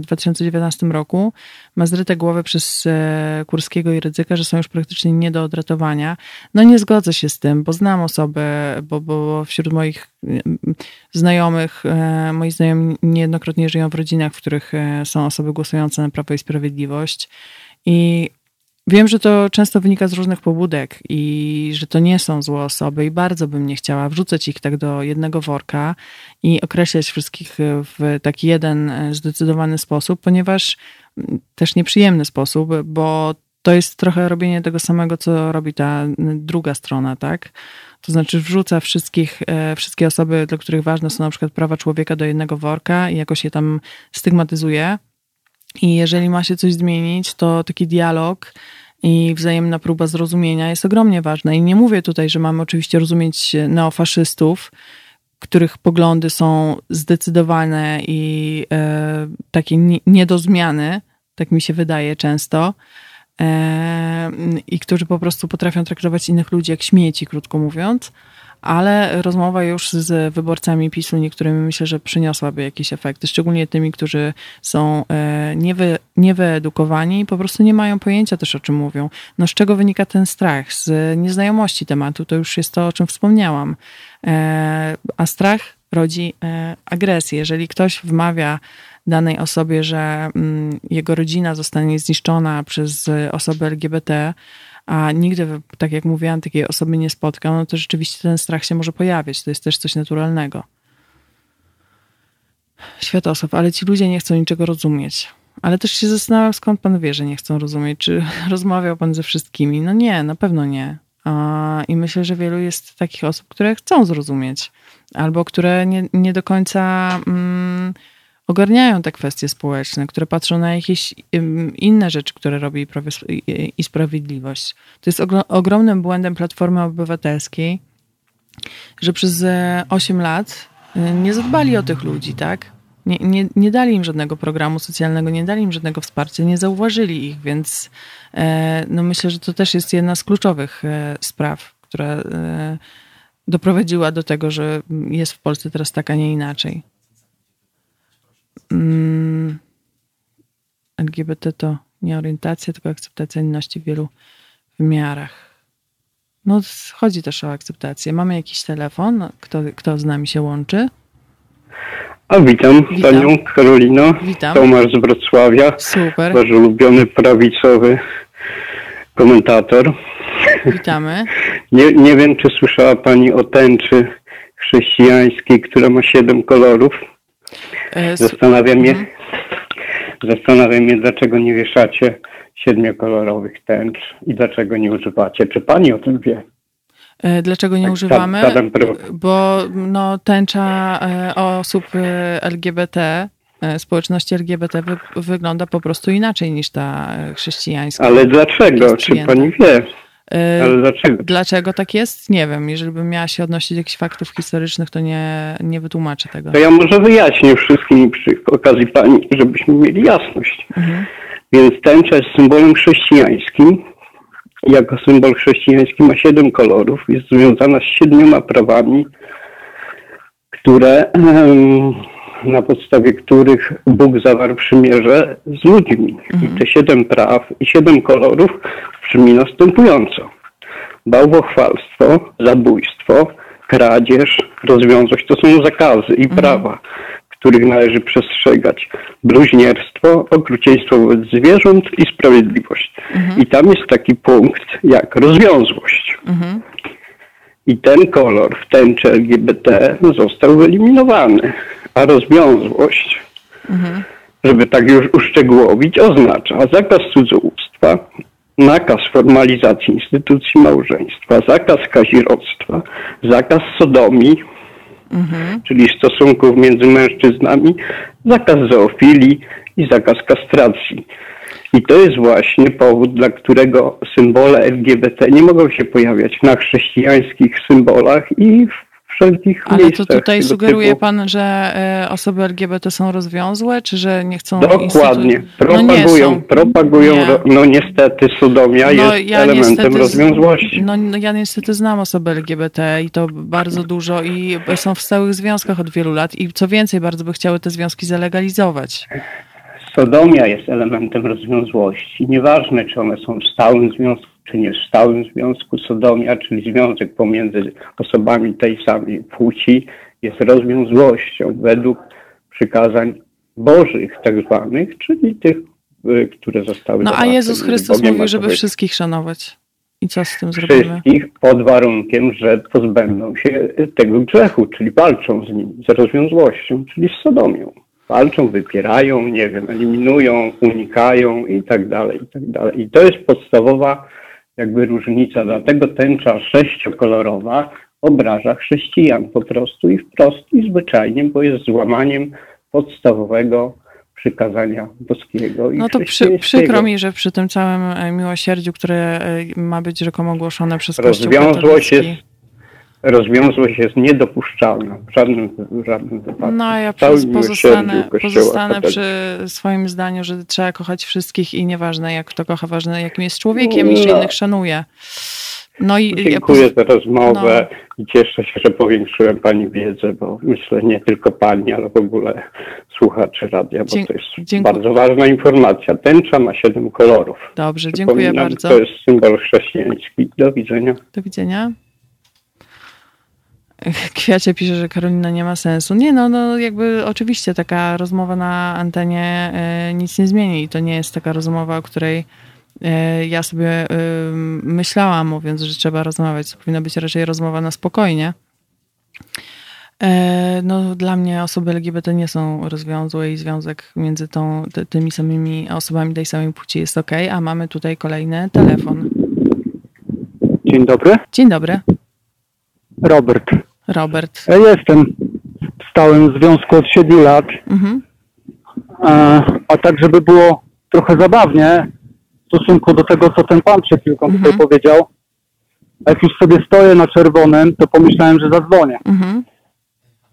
2019 e, roku, ma zryte głowy przez e, Kurskiego i Rydzyka, że są już praktycznie nie do odratowania. No nie zgodzę się z tym, bo znam osoby, bo, bo wśród moich znajomych, moi znajomi niejednokrotnie żyją w rodzinach, w których są osoby głosujące na Prawo i Sprawiedliwość. I wiem, że to często wynika z różnych pobudek i że to nie są złe osoby, i bardzo bym nie chciała wrzucać ich tak do jednego worka i określać wszystkich w taki jeden e, zdecydowany sposób, ponieważ też nieprzyjemny sposób, bo to jest trochę robienie tego samego, co robi ta druga strona, tak? To znaczy wrzuca wszystkich, e, wszystkie osoby, dla których ważne są na przykład prawa człowieka do jednego worka i jakoś je tam stygmatyzuje, i jeżeli ma się coś zmienić, to taki dialog i wzajemna próba zrozumienia jest ogromnie ważna. I nie mówię tutaj, że mamy oczywiście rozumieć neofaszystów, których poglądy są zdecydowane i e, takie nie, nie do zmiany, tak mi się wydaje często, i którzy po prostu potrafią traktować innych ludzi jak śmieci, krótko mówiąc ale rozmowa już z wyborcami PiSu niektórymi myślę, że przyniosłaby jakieś efekty, szczególnie tymi, którzy są e, niewy, niewyedukowani i po prostu nie mają pojęcia też o czym mówią. No z czego wynika ten strach? Z nieznajomości tematu, to już jest to, o czym wspomniałam. E, a strach rodzi e, agresję. Jeżeli ktoś wmawia danej osobie, że mm, jego rodzina zostanie zniszczona przez osoby LGBT, a nigdy, tak jak mówiłam, takiej osoby nie spotkał, no to rzeczywiście ten strach się może pojawiać. To jest też coś naturalnego. Światosław, ale ci ludzie nie chcą niczego rozumieć. Ale też się zastanawiam, skąd pan wie, że nie chcą rozumieć. Czy (laughs) rozmawiał pan ze wszystkimi? No nie, na pewno nie. I myślę, że wielu jest takich osób, które chcą zrozumieć, albo które nie, nie do końca. Mm, ogarniają te kwestie społeczne, które patrzą na jakieś inne rzeczy, które robi i Sprawiedliwość. To jest ogromnym błędem Platformy Obywatelskiej, że przez 8 lat y, nie zadbali o tych ludzi, tak? Nie, nie, nie dali im żadnego programu socjalnego, nie dali im żadnego wsparcia, nie zauważyli ich, więc e, no myślę, że to też jest jedna z kluczowych e, spraw, która e, doprowadziła do tego, że jest w Polsce teraz tak, a nie inaczej. Mm, LGBT to nie orientacja, tylko akceptacja inności w wielu wymiarach. No, chodzi też o akceptację. Mamy jakiś telefon? Kto, kto z nami się łączy? A witam, witam. panią Karolino. Witam. Tomasz z Wrocławia. Super. Wasz ulubiony prawicowy komentator. Witamy. (laughs) Nie, nie wiem, czy słyszała pani o tęczy chrześcijańskiej, która ma siedem kolorów. E, zastanawiam mhm. zastanawiam mnie, dlaczego nie wieszacie siedmiokolorowych tęcz i dlaczego nie używacie. Czy pani o tym wie? E, dlaczego nie tak, używamy? Bo no, tęcza e, osób LGBT społeczności LGBT wy, wygląda po prostu inaczej niż ta chrześcijańska. Ale dlaczego? Czy pani wie? Ale dlaczego? Dlaczego tak jest? Nie wiem. Jeżeli bym miała się odnosić do jakichś faktów historycznych, to nie, nie wytłumaczę tego. To ja może wyjaśnię wszystkim przy okazji pani, żebyśmy mieli jasność. Mhm. Więc tęcza jest symbolem chrześcijańskim. Jako symbol chrześcijański ma siedem kolorów. Jest związana z siedmioma prawami, które na podstawie których Bóg zawarł przymierze z ludźmi. Mhm. I te siedem praw i siedem kolorów brzmi następująco. Bałwochwalstwo, zabójstwo, kradzież, rozwiązłość to są zakazy i mhm. prawa, których należy przestrzegać. Bluźnierstwo, okrucieństwo wobec zwierząt i sprawiedliwość. Mhm. I tam jest taki punkt jak rozwiązłość. Mhm. I ten kolor w tęczy LGBT został wyeliminowany a rozwiązłość, mhm. żeby tak już uszczegółowić, oznacza zakaz cudzołóstwa, nakaz formalizacji instytucji małżeństwa, zakaz kazirodztwa, zakaz sodomii, mhm. czyli stosunków między mężczyznami, zakaz zoofilii i zakaz kastracji. I to jest właśnie powód, dla którego symbole LGBT nie mogą się pojawiać na chrześcijańskich symbolach i w wszelkich Ale miejscach. to tutaj sugeruje typu... pan, że e, osoby LGBT są rozwiązłe, czy że nie chcą... Dokładnie. Instytut... Propagują, no propagują, nie. no niestety sodomia no, jest ja elementem rozwiązłości. No, no ja niestety znam osoby LGBT i to bardzo dużo i są w stałych związkach od wielu lat i co więcej, bardzo by chciały te związki zalegalizować. Sodomia jest elementem rozwiązłości. Nieważne, czy one są w stałym związku, czy nie w stałym związku. Sodomia, czyli związek pomiędzy osobami tej samej płci, jest rozwiązłością według przykazań bożych tak zwanych, czyli tych, y, które zostały No a Jezus Chrystus mówi, żeby wszystkich szanować. I co z tym zrobimy? Wszystkich pod warunkiem, że pozbędą się tego grzechu, czyli walczą z nim, z rozwiązłością, czyli z sodomią walczą, wypierają, nie wiem, eliminują, unikają i tak dalej, i tak dalej. I to jest podstawowa jakby różnica, dlatego tęcza sześciokolorowa obraża chrześcijan po prostu i wprost i zwyczajnie, bo jest złamaniem podstawowego przykazania boskiego. no to przy, przykro mi, że przy tym całym e, miłosierdziu, które e, ma być rzekomo głoszone przez Kościół Rozwiązłość jest rozwiązłość jest niedopuszczalna w żadnym, w żadnym wypadku. No ja pozostanę, pozostanę przy swoim zdaniu, że trzeba kochać wszystkich i nieważne jak kto kocha, ważne jakim jest człowiekiem no. i się innych szanuje. No i Dziękuję ja za rozmowę no. i cieszę się, że powiększyłem Pani wiedzę, bo myślę nie tylko Pani, ale w ogóle słuchacze radia, bo to jest dziękuję. bardzo ważna informacja. Tęcza ma siedem kolorów. Dobrze, dziękuję bardzo. To jest symbol chrześcijański. Do widzenia. Do widzenia. Kwiacie pisze, że Karolina nie ma sensu. Nie, no, no jakby oczywiście taka rozmowa na antenie y, nic nie zmieni. I to nie jest taka rozmowa, o której y, ja sobie y, myślałam, mówiąc, że trzeba rozmawiać. To powinna być raczej rozmowa na spokojnie. No, dla mnie osoby LGBT nie są rozwiązłe i związek między tą, ty, tymi samymi osobami tej samej płci jest ok, a mamy tutaj kolejny telefon. Dzień dobry. Dzień dobry. Robert. Robert? Ja jestem w stałym związku od 7 lat. Mhm. A, a tak, żeby było trochę zabawnie w stosunku do tego, co ten pan przed chwilką mhm. tutaj powiedział. A jak już sobie stoję na czerwonym, to pomyślałem, że zadzwonię. Mhm.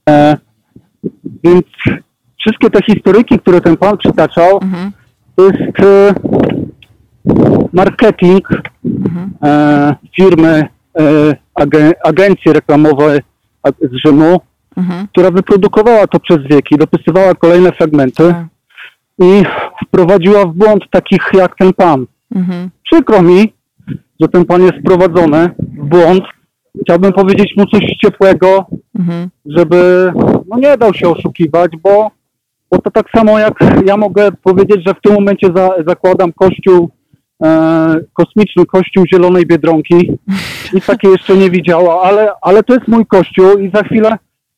E, więc wszystkie te historyki, które ten pan przytaczał, mhm. to jest e, marketing mhm. e, firmy, e, agen, agencji reklamowej z Rzymu, mhm. która wyprodukowała to przez wieki, dopisywała kolejne fragmenty tak. i wprowadziła w błąd takich jak ten pan. Mhm. Przykro mi, że ten pan jest wprowadzony w błąd. Chciałbym powiedzieć mu coś ciepłego, mhm. żeby no nie dał się oszukiwać, bo, bo to tak samo jak ja mogę powiedzieć, że w tym momencie za, zakładam kościół e, kosmiczny kościół Zielonej Biedronki. i takie jeszcze nie widziała, ale, ale to jest mój kościół i za chwilę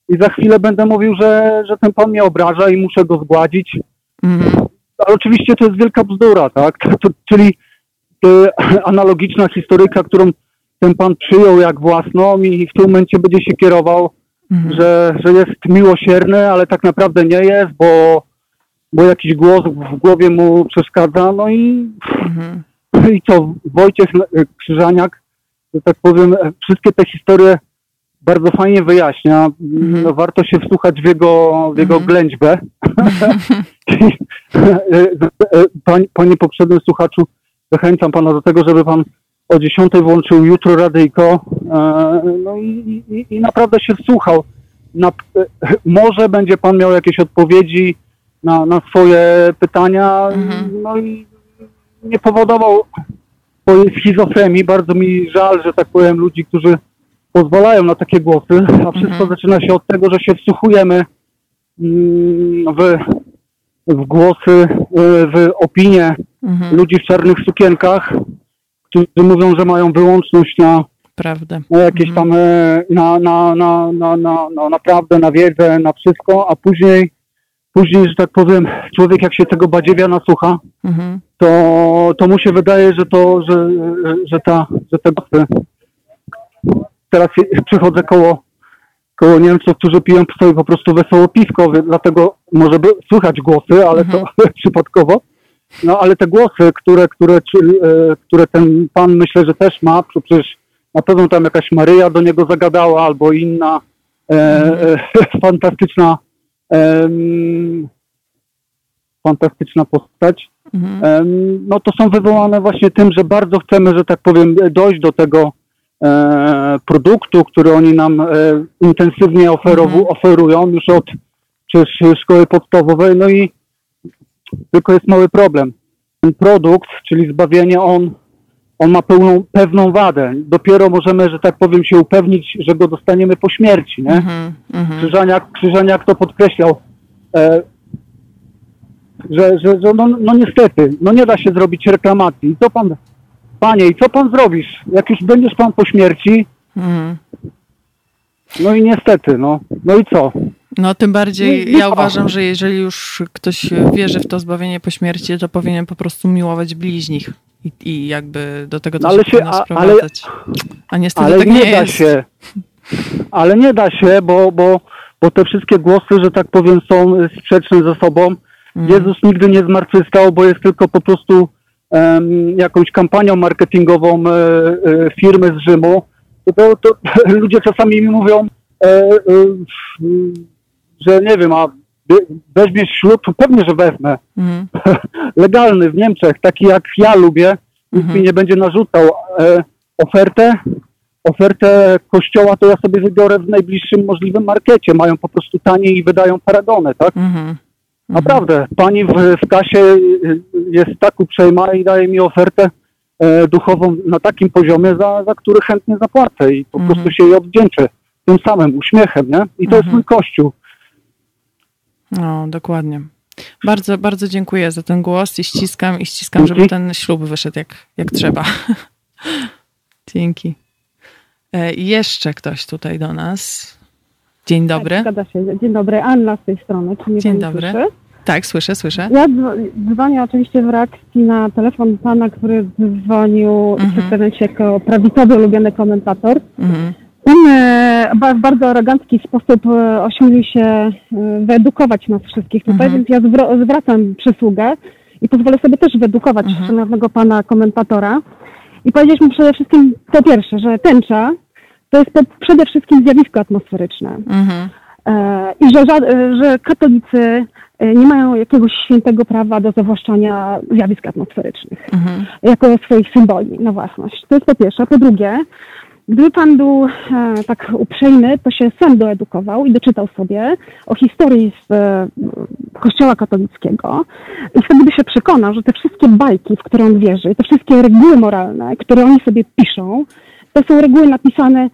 i za chwilę będę mówił, że, że ten pan mnie obraża i muszę go zgładzić. Mhm. Ale oczywiście to jest wielka bzdura, tak? To, czyli to analogiczna historyka, którą ten pan przyjął jak własną i w tym momencie będzie się kierował, mhm. że, że jest miłosierny, ale tak naprawdę nie jest, bo bo jakiś głos w głowie mu przeszkadza, no i, mhm. I co, Wojciech Krzyżaniak, że tak powiem, wszystkie te historie bardzo fajnie wyjaśnia. Mhm. No, warto się wsłuchać w jego, w jego mhm. ględźbę. (laughs) panie, panie poprzednim słuchaczu, zachęcam pana do tego, żeby pan o 10 włączył jutro radyjko e, no i, i, i naprawdę się wsłuchał. Na, e, może będzie pan miał jakieś odpowiedzi na, na swoje pytania, mhm. no i nie powodował schizofrenii. Bardzo mi żal, że tak powiem, ludzi, którzy pozwalają na takie głosy, a wszystko mhm. zaczyna się od tego, że się wsłuchujemy mm, w, w głosy, y, w opinie mhm. ludzi w czarnych sukienkach, którzy mówią, że mają wyłączność na, Prawdę. na jakieś mhm. tam, e, na, na, na, na, na, na, naprawdę, na wiedzę, na wszystko, a później, później, że tak powiem, człowiek jak się tego badziewia nasłucha, mhm. To, to mu się wydaje, że to, że, że ta, że te głosy teraz przychodzę koło, koło Niemców, którzy piją sobie po prostu wesoło piwko, dlatego może by słychać głosy, ale to mhm. (laughs) przypadkowo. No ale te głosy, które, które, e, które ten pan myślę, że też ma, przecież na pewno tam jakaś Maryja do niego zagadała albo inna e, e, (laughs) fantastyczna e, fantastyczna postać. Mhm. no to są wywołane właśnie tym, że bardzo chcemy, że tak powiem, dojść do tego E, produktu, który oni nam e, intensywnie mhm. oferują już od szkoły podstawowej, no i tylko jest mały problem. Ten produkt, czyli zbawienie, on, on ma pełną, pewną wadę. Dopiero możemy, że tak powiem, się upewnić, że go dostaniemy po śmierci, nie? Mm -hmm. Krzyżaniak, Krzyżaniak to podkreślał, e, że, że, że no, no niestety, no nie da się zrobić reklamacji. Co pan Panie, i co pan zrobisz? Jak już będziesz pan po śmierci? Mhm. No i niestety, no. No i co? No tym bardziej nie ja uważam, że jeżeli już ktoś wierzy w to zbawienie po śmierci, to powinien po prostu miłować bliźnich. I, i jakby do tego to no, się, się sprowadzać. Ale, a niestety ale tak nie, nie da jest. się. Ale nie da się, bo, bo, bo te wszystkie głosy, że tak powiem, są sprzeczne ze sobą. Mm. Jezus nigdy nie zmartwychwstał, bo jest tylko po prostu jakąś kampanią marketingową e, e, firmy z Rzymu, to, to (laughs) ludzie czasami mi mówią, e, że nie wiem, a weźmiesz ślub, to pewnie, że wezmę. Mhm. (laughs) Legalny w Niemczech, taki jak ja lubię, nikt mhm. mi nie będzie narzucał ofertę. Ofertę kościoła to ja sobie wybiorę w najbliższym możliwym markecie. Mają po prostu taniej i wydają paragony, tak? Mhm. Naprawdę, pani w, w kasie y, jest tak uprzejma i daje mi ofertę e, duchową na takim poziomie, za, za który chętnie zapłacę i po mhm. prostu się jej odwdzięczę tym samym uśmiechem, nie? I to mhm. jest mój kościół. No, dokładnie. Bardzo, bardzo dziękuję za ten głos i ściskam, i ściskam, Dzięki. żeby ten ślub wyszedł jak, jak trzeba. (laughs) Dzięki. E, jeszcze ktoś tutaj do nas. Dzień dobry. Tak, zgadza się. Dzień dobry. Anna z tej strony. Czy mnie Dzień dobry. Słyszy? Tak, słyszę, słyszę. Ja dzwonię oczywiście w reakcji na telefon pana, który dzwonił mhm. przedstawiając się jako prawicowy ulubiony komentator. Mhm. On e, w bardzo arogancki sposób e, ośmielił się e, wyedukować nas wszystkich tutaj, mhm. więc ja zwracam przysługę i pozwolę sobie też wyedukować mhm. szanownego pana komentatora i powiedzieć mu przede wszystkim po pierwsze, że tęcza to jest to przede wszystkim zjawisko atmosferyczne. Mhm. E, I że, że katolicy e, nie mają jakiegoś świętego prawa do zawłaszczania zjawisk atmosferycznych mhm. jako swoich symboli na własność. To jest po pierwsze. Po drugie, gdyby Pan był e, tak uprzejmy, to się sam doedukował i doczytał sobie o historii z e, Kościoła katolickiego i wtedy by się przekonał, że te wszystkie bajki, w które on wierzy, te wszystkie reguły moralne, które oni sobie piszą, to są reguły napisane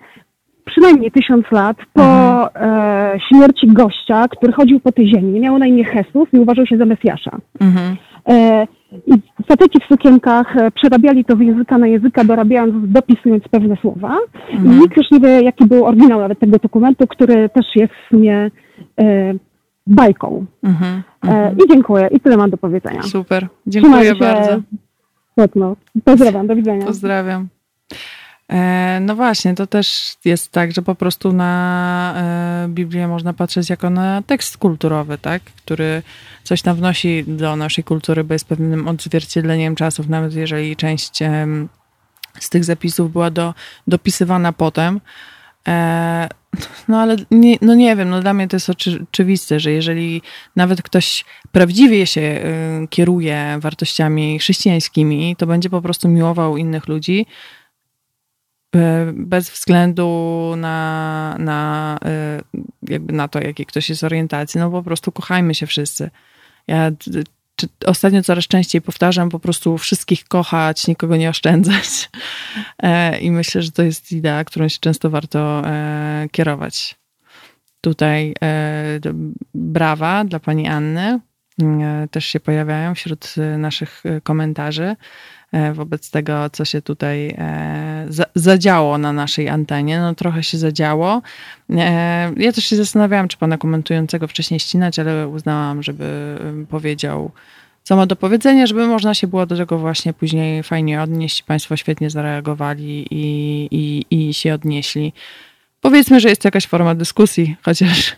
przynajmniej tysiąc lat po mhm. e, śmierci gościa, który chodził po tej ziemi. Miał na imię Jesus i uważał się za Mesjasza. Mhm. E, I faceci w sukienkach e, przerabiali to w języka na języka, dorabiając, dopisując pewne słowa. Mhm. I nikt już nie wie, jaki był oryginał nawet tego dokumentu, który też jest w sumie e, bajką. Mhm. E. I dziękuję. I tyle mam do powiedzenia. Super. Dziękuję bardzo. Mocno. Pozdrawiam. Do widzenia. Pozdrawiam. E, no właśnie, to też jest tak, że po prostu na e, Biblię można patrzeć jako na tekst kulturowy, tak? który coś tam wnosi do naszej kultury, bo jest pewnym odzwierciedleniem czasów, nawet jeżeli część z tych zapisów była do, dopisywana potem. E, no ale nie, no nie wiem, no dla mnie to jest oczywiste, że jeżeli nawet ktoś prawdziwie się kieruje wartościami chrześcijańskimi, to będzie po prostu miłował innych ludzi, bez względu na, na, e, jakby na to, jakiej ktoś jest orientacji, no po prostu kochajmy się wszyscy. Ja czy, ostatnio coraz częściej powtarzam po prostu wszystkich kochać, nikogo nie oszczędzać. E, I myślę, że to jest idea, którą się często warto kierować. Tutaj brawa dla pani Anny też się pojawiają wśród naszych komentarzy. E, wobec tego, co się tutaj e, zadziało na naszej antenie. No trochę się zadziało. E, ja też się zastanawiałam, czy pana komentującego wcześniej ścinać, ale uznałam, żeby powiedział co ma do powiedzenia, żeby można się było do tego właśnie później fajnie odnieść. Państwo świetnie zareagowali i, i, i się odnieśli. Powiedzmy, że jest to jakaś forma dyskusji, chociaż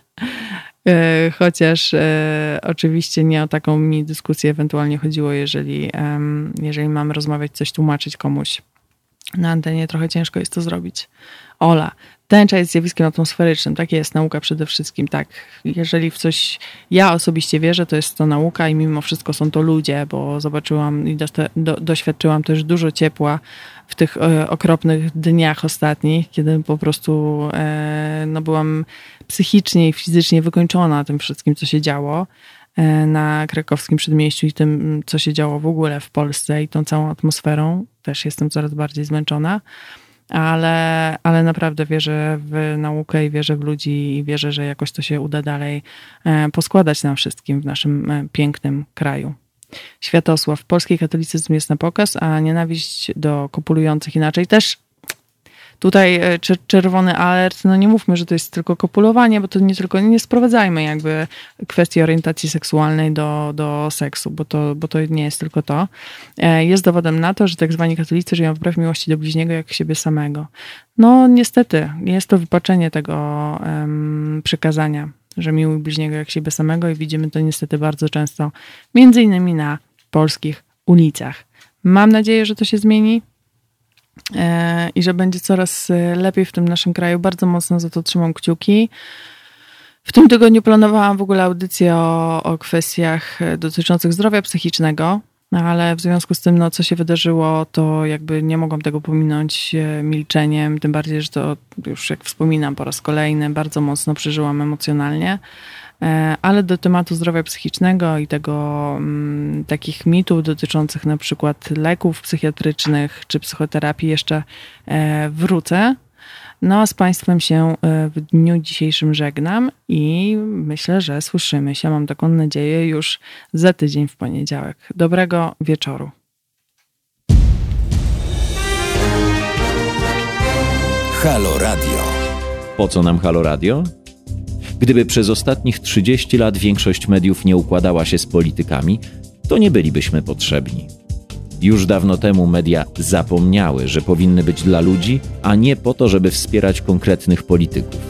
chociaż e, oczywiście nie o taką mi dyskusję ewentualnie chodziło, jeżeli, jeżeli mamy rozmawiać, coś tłumaczyć komuś na antenie, trochę ciężko jest to zrobić. Ola, tęcza jest zjawiskiem atmosferycznym, tak jest, nauka przede wszystkim, tak. Jeżeli w coś ja osobiście wierzę, to jest to nauka i mimo wszystko są to ludzie, bo zobaczyłam i do, do, doświadczyłam też dużo ciepła w tych e, okropnych dniach ostatnich, kiedy po prostu e, no, byłam psychicznie i fizycznie wykończona tym wszystkim, co się działo e, na krakowskim przedmieściu i tym, co się działo w ogóle w Polsce i tą całą atmosferą. Też jestem coraz bardziej zmęczona, ale, ale naprawdę wierzę w naukę i wierzę w ludzi i wierzę, że jakoś to się uda dalej poskładać nam wszystkim w naszym pięknym kraju. Światosław. Polski katolicyzm jest na pokaz, a nienawiść do kopulujących inaczej też tutaj e, czerwony alert, no nie mówmy, że to jest tylko kopulowanie, bo to nie tylko, nie sprowadzajmy jakby kwestii orientacji seksualnej do, do seksu, bo to, bo to nie jest tylko to. E, jest dowodem na to, że tak zwani katolicy żyją wbrew miłości do bliźniego jak siebie samego. No niestety, jest to wypaczenie tego um, że miłuj bliźniego jak siebie samego i widzimy to niestety bardzo często, między innymi na polskich ulicach. Mam nadzieję, że to się zmieni i że będzie coraz e, lepiej w tym naszym kraju. Bardzo mocno za to trzymam kciuki. W tym tygodniu planowałam w ogóle audycję o, o kwestiach e, dotyczących zdrowia psychicznego. No ale w związku z tym, no, co się wydarzyło, to jakby nie mogłam tego pominąć e, milczeniem, tym bardziej, że to już jak wspominam po raz kolejny, bardzo mocno przeżyłam emocjonalnie. E, ale do tematu zdrowia psychicznego i tego m, takich mitów dotyczących na przykład leków psychiatrycznych czy psychoterapii jeszcze e, wrócę. No a z Państwem się e, w dniu dzisiejszym żegnam i myślę, że słyszymy się, mam taką nadzieję, już za tydzień w poniedziałek. Dobrego wieczoru. Halo Radio. Po co nam Halo Radio? Gdyby przez ostatnich 30 lat większość mediów nie układała się z politykami, to nie bylibyśmy potrzebni. Już dawno temu media zapomniały, że powinny być dla ludzi, a nie po to, żeby wspierać konkretnych polityków.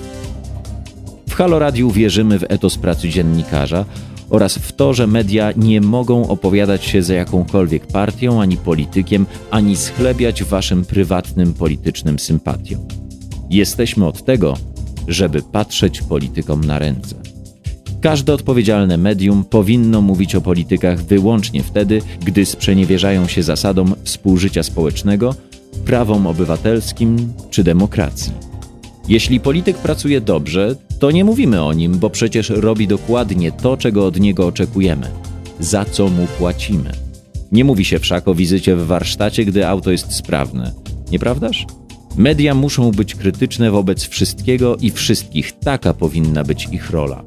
W Halo Radiu wierzymy w etos pracy dziennikarza oraz w to, że media nie mogą opowiadać się za jakąkolwiek partią ani politykiem, ani schlebiać waszym prywatnym politycznym sympatiom. Jesteśmy od tego, żeby patrzeć politykom na ręce. Każde odpowiedzialne medium powinno mówić o politykach wyłącznie wtedy, gdy sprzeniewierzają się zasadom współżycia społecznego, prawom obywatelskim czy demokracji. Jeśli polityk pracuje dobrze, to nie mówimy o nim, bo przecież robi dokładnie to, czego od niego oczekujemy, za co mu płacimy. Nie mówi się wszak o wizycie w warsztacie, gdy auto jest sprawne, nieprawdaż? Media muszą być krytyczne wobec wszystkiego i wszystkich, taka powinna być ich rola.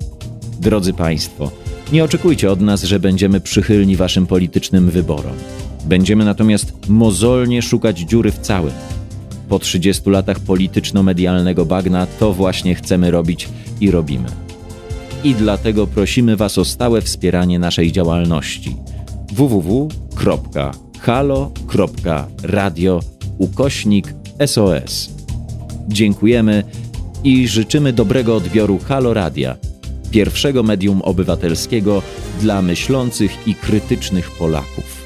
Drodzy Państwo, nie oczekujcie od nas, że będziemy przychylni Waszym politycznym wyborom. Będziemy natomiast mozolnie szukać dziury w całym. Po 30 latach polityczno-medialnego bagna to właśnie chcemy robić i robimy. I dlatego prosimy Was o stałe wspieranie naszej działalności www.halo.radio ukośnik SOS. Dziękujemy i życzymy dobrego odbioru Halo Radia, pierwszego medium obywatelskiego dla myślących i krytycznych Polaków.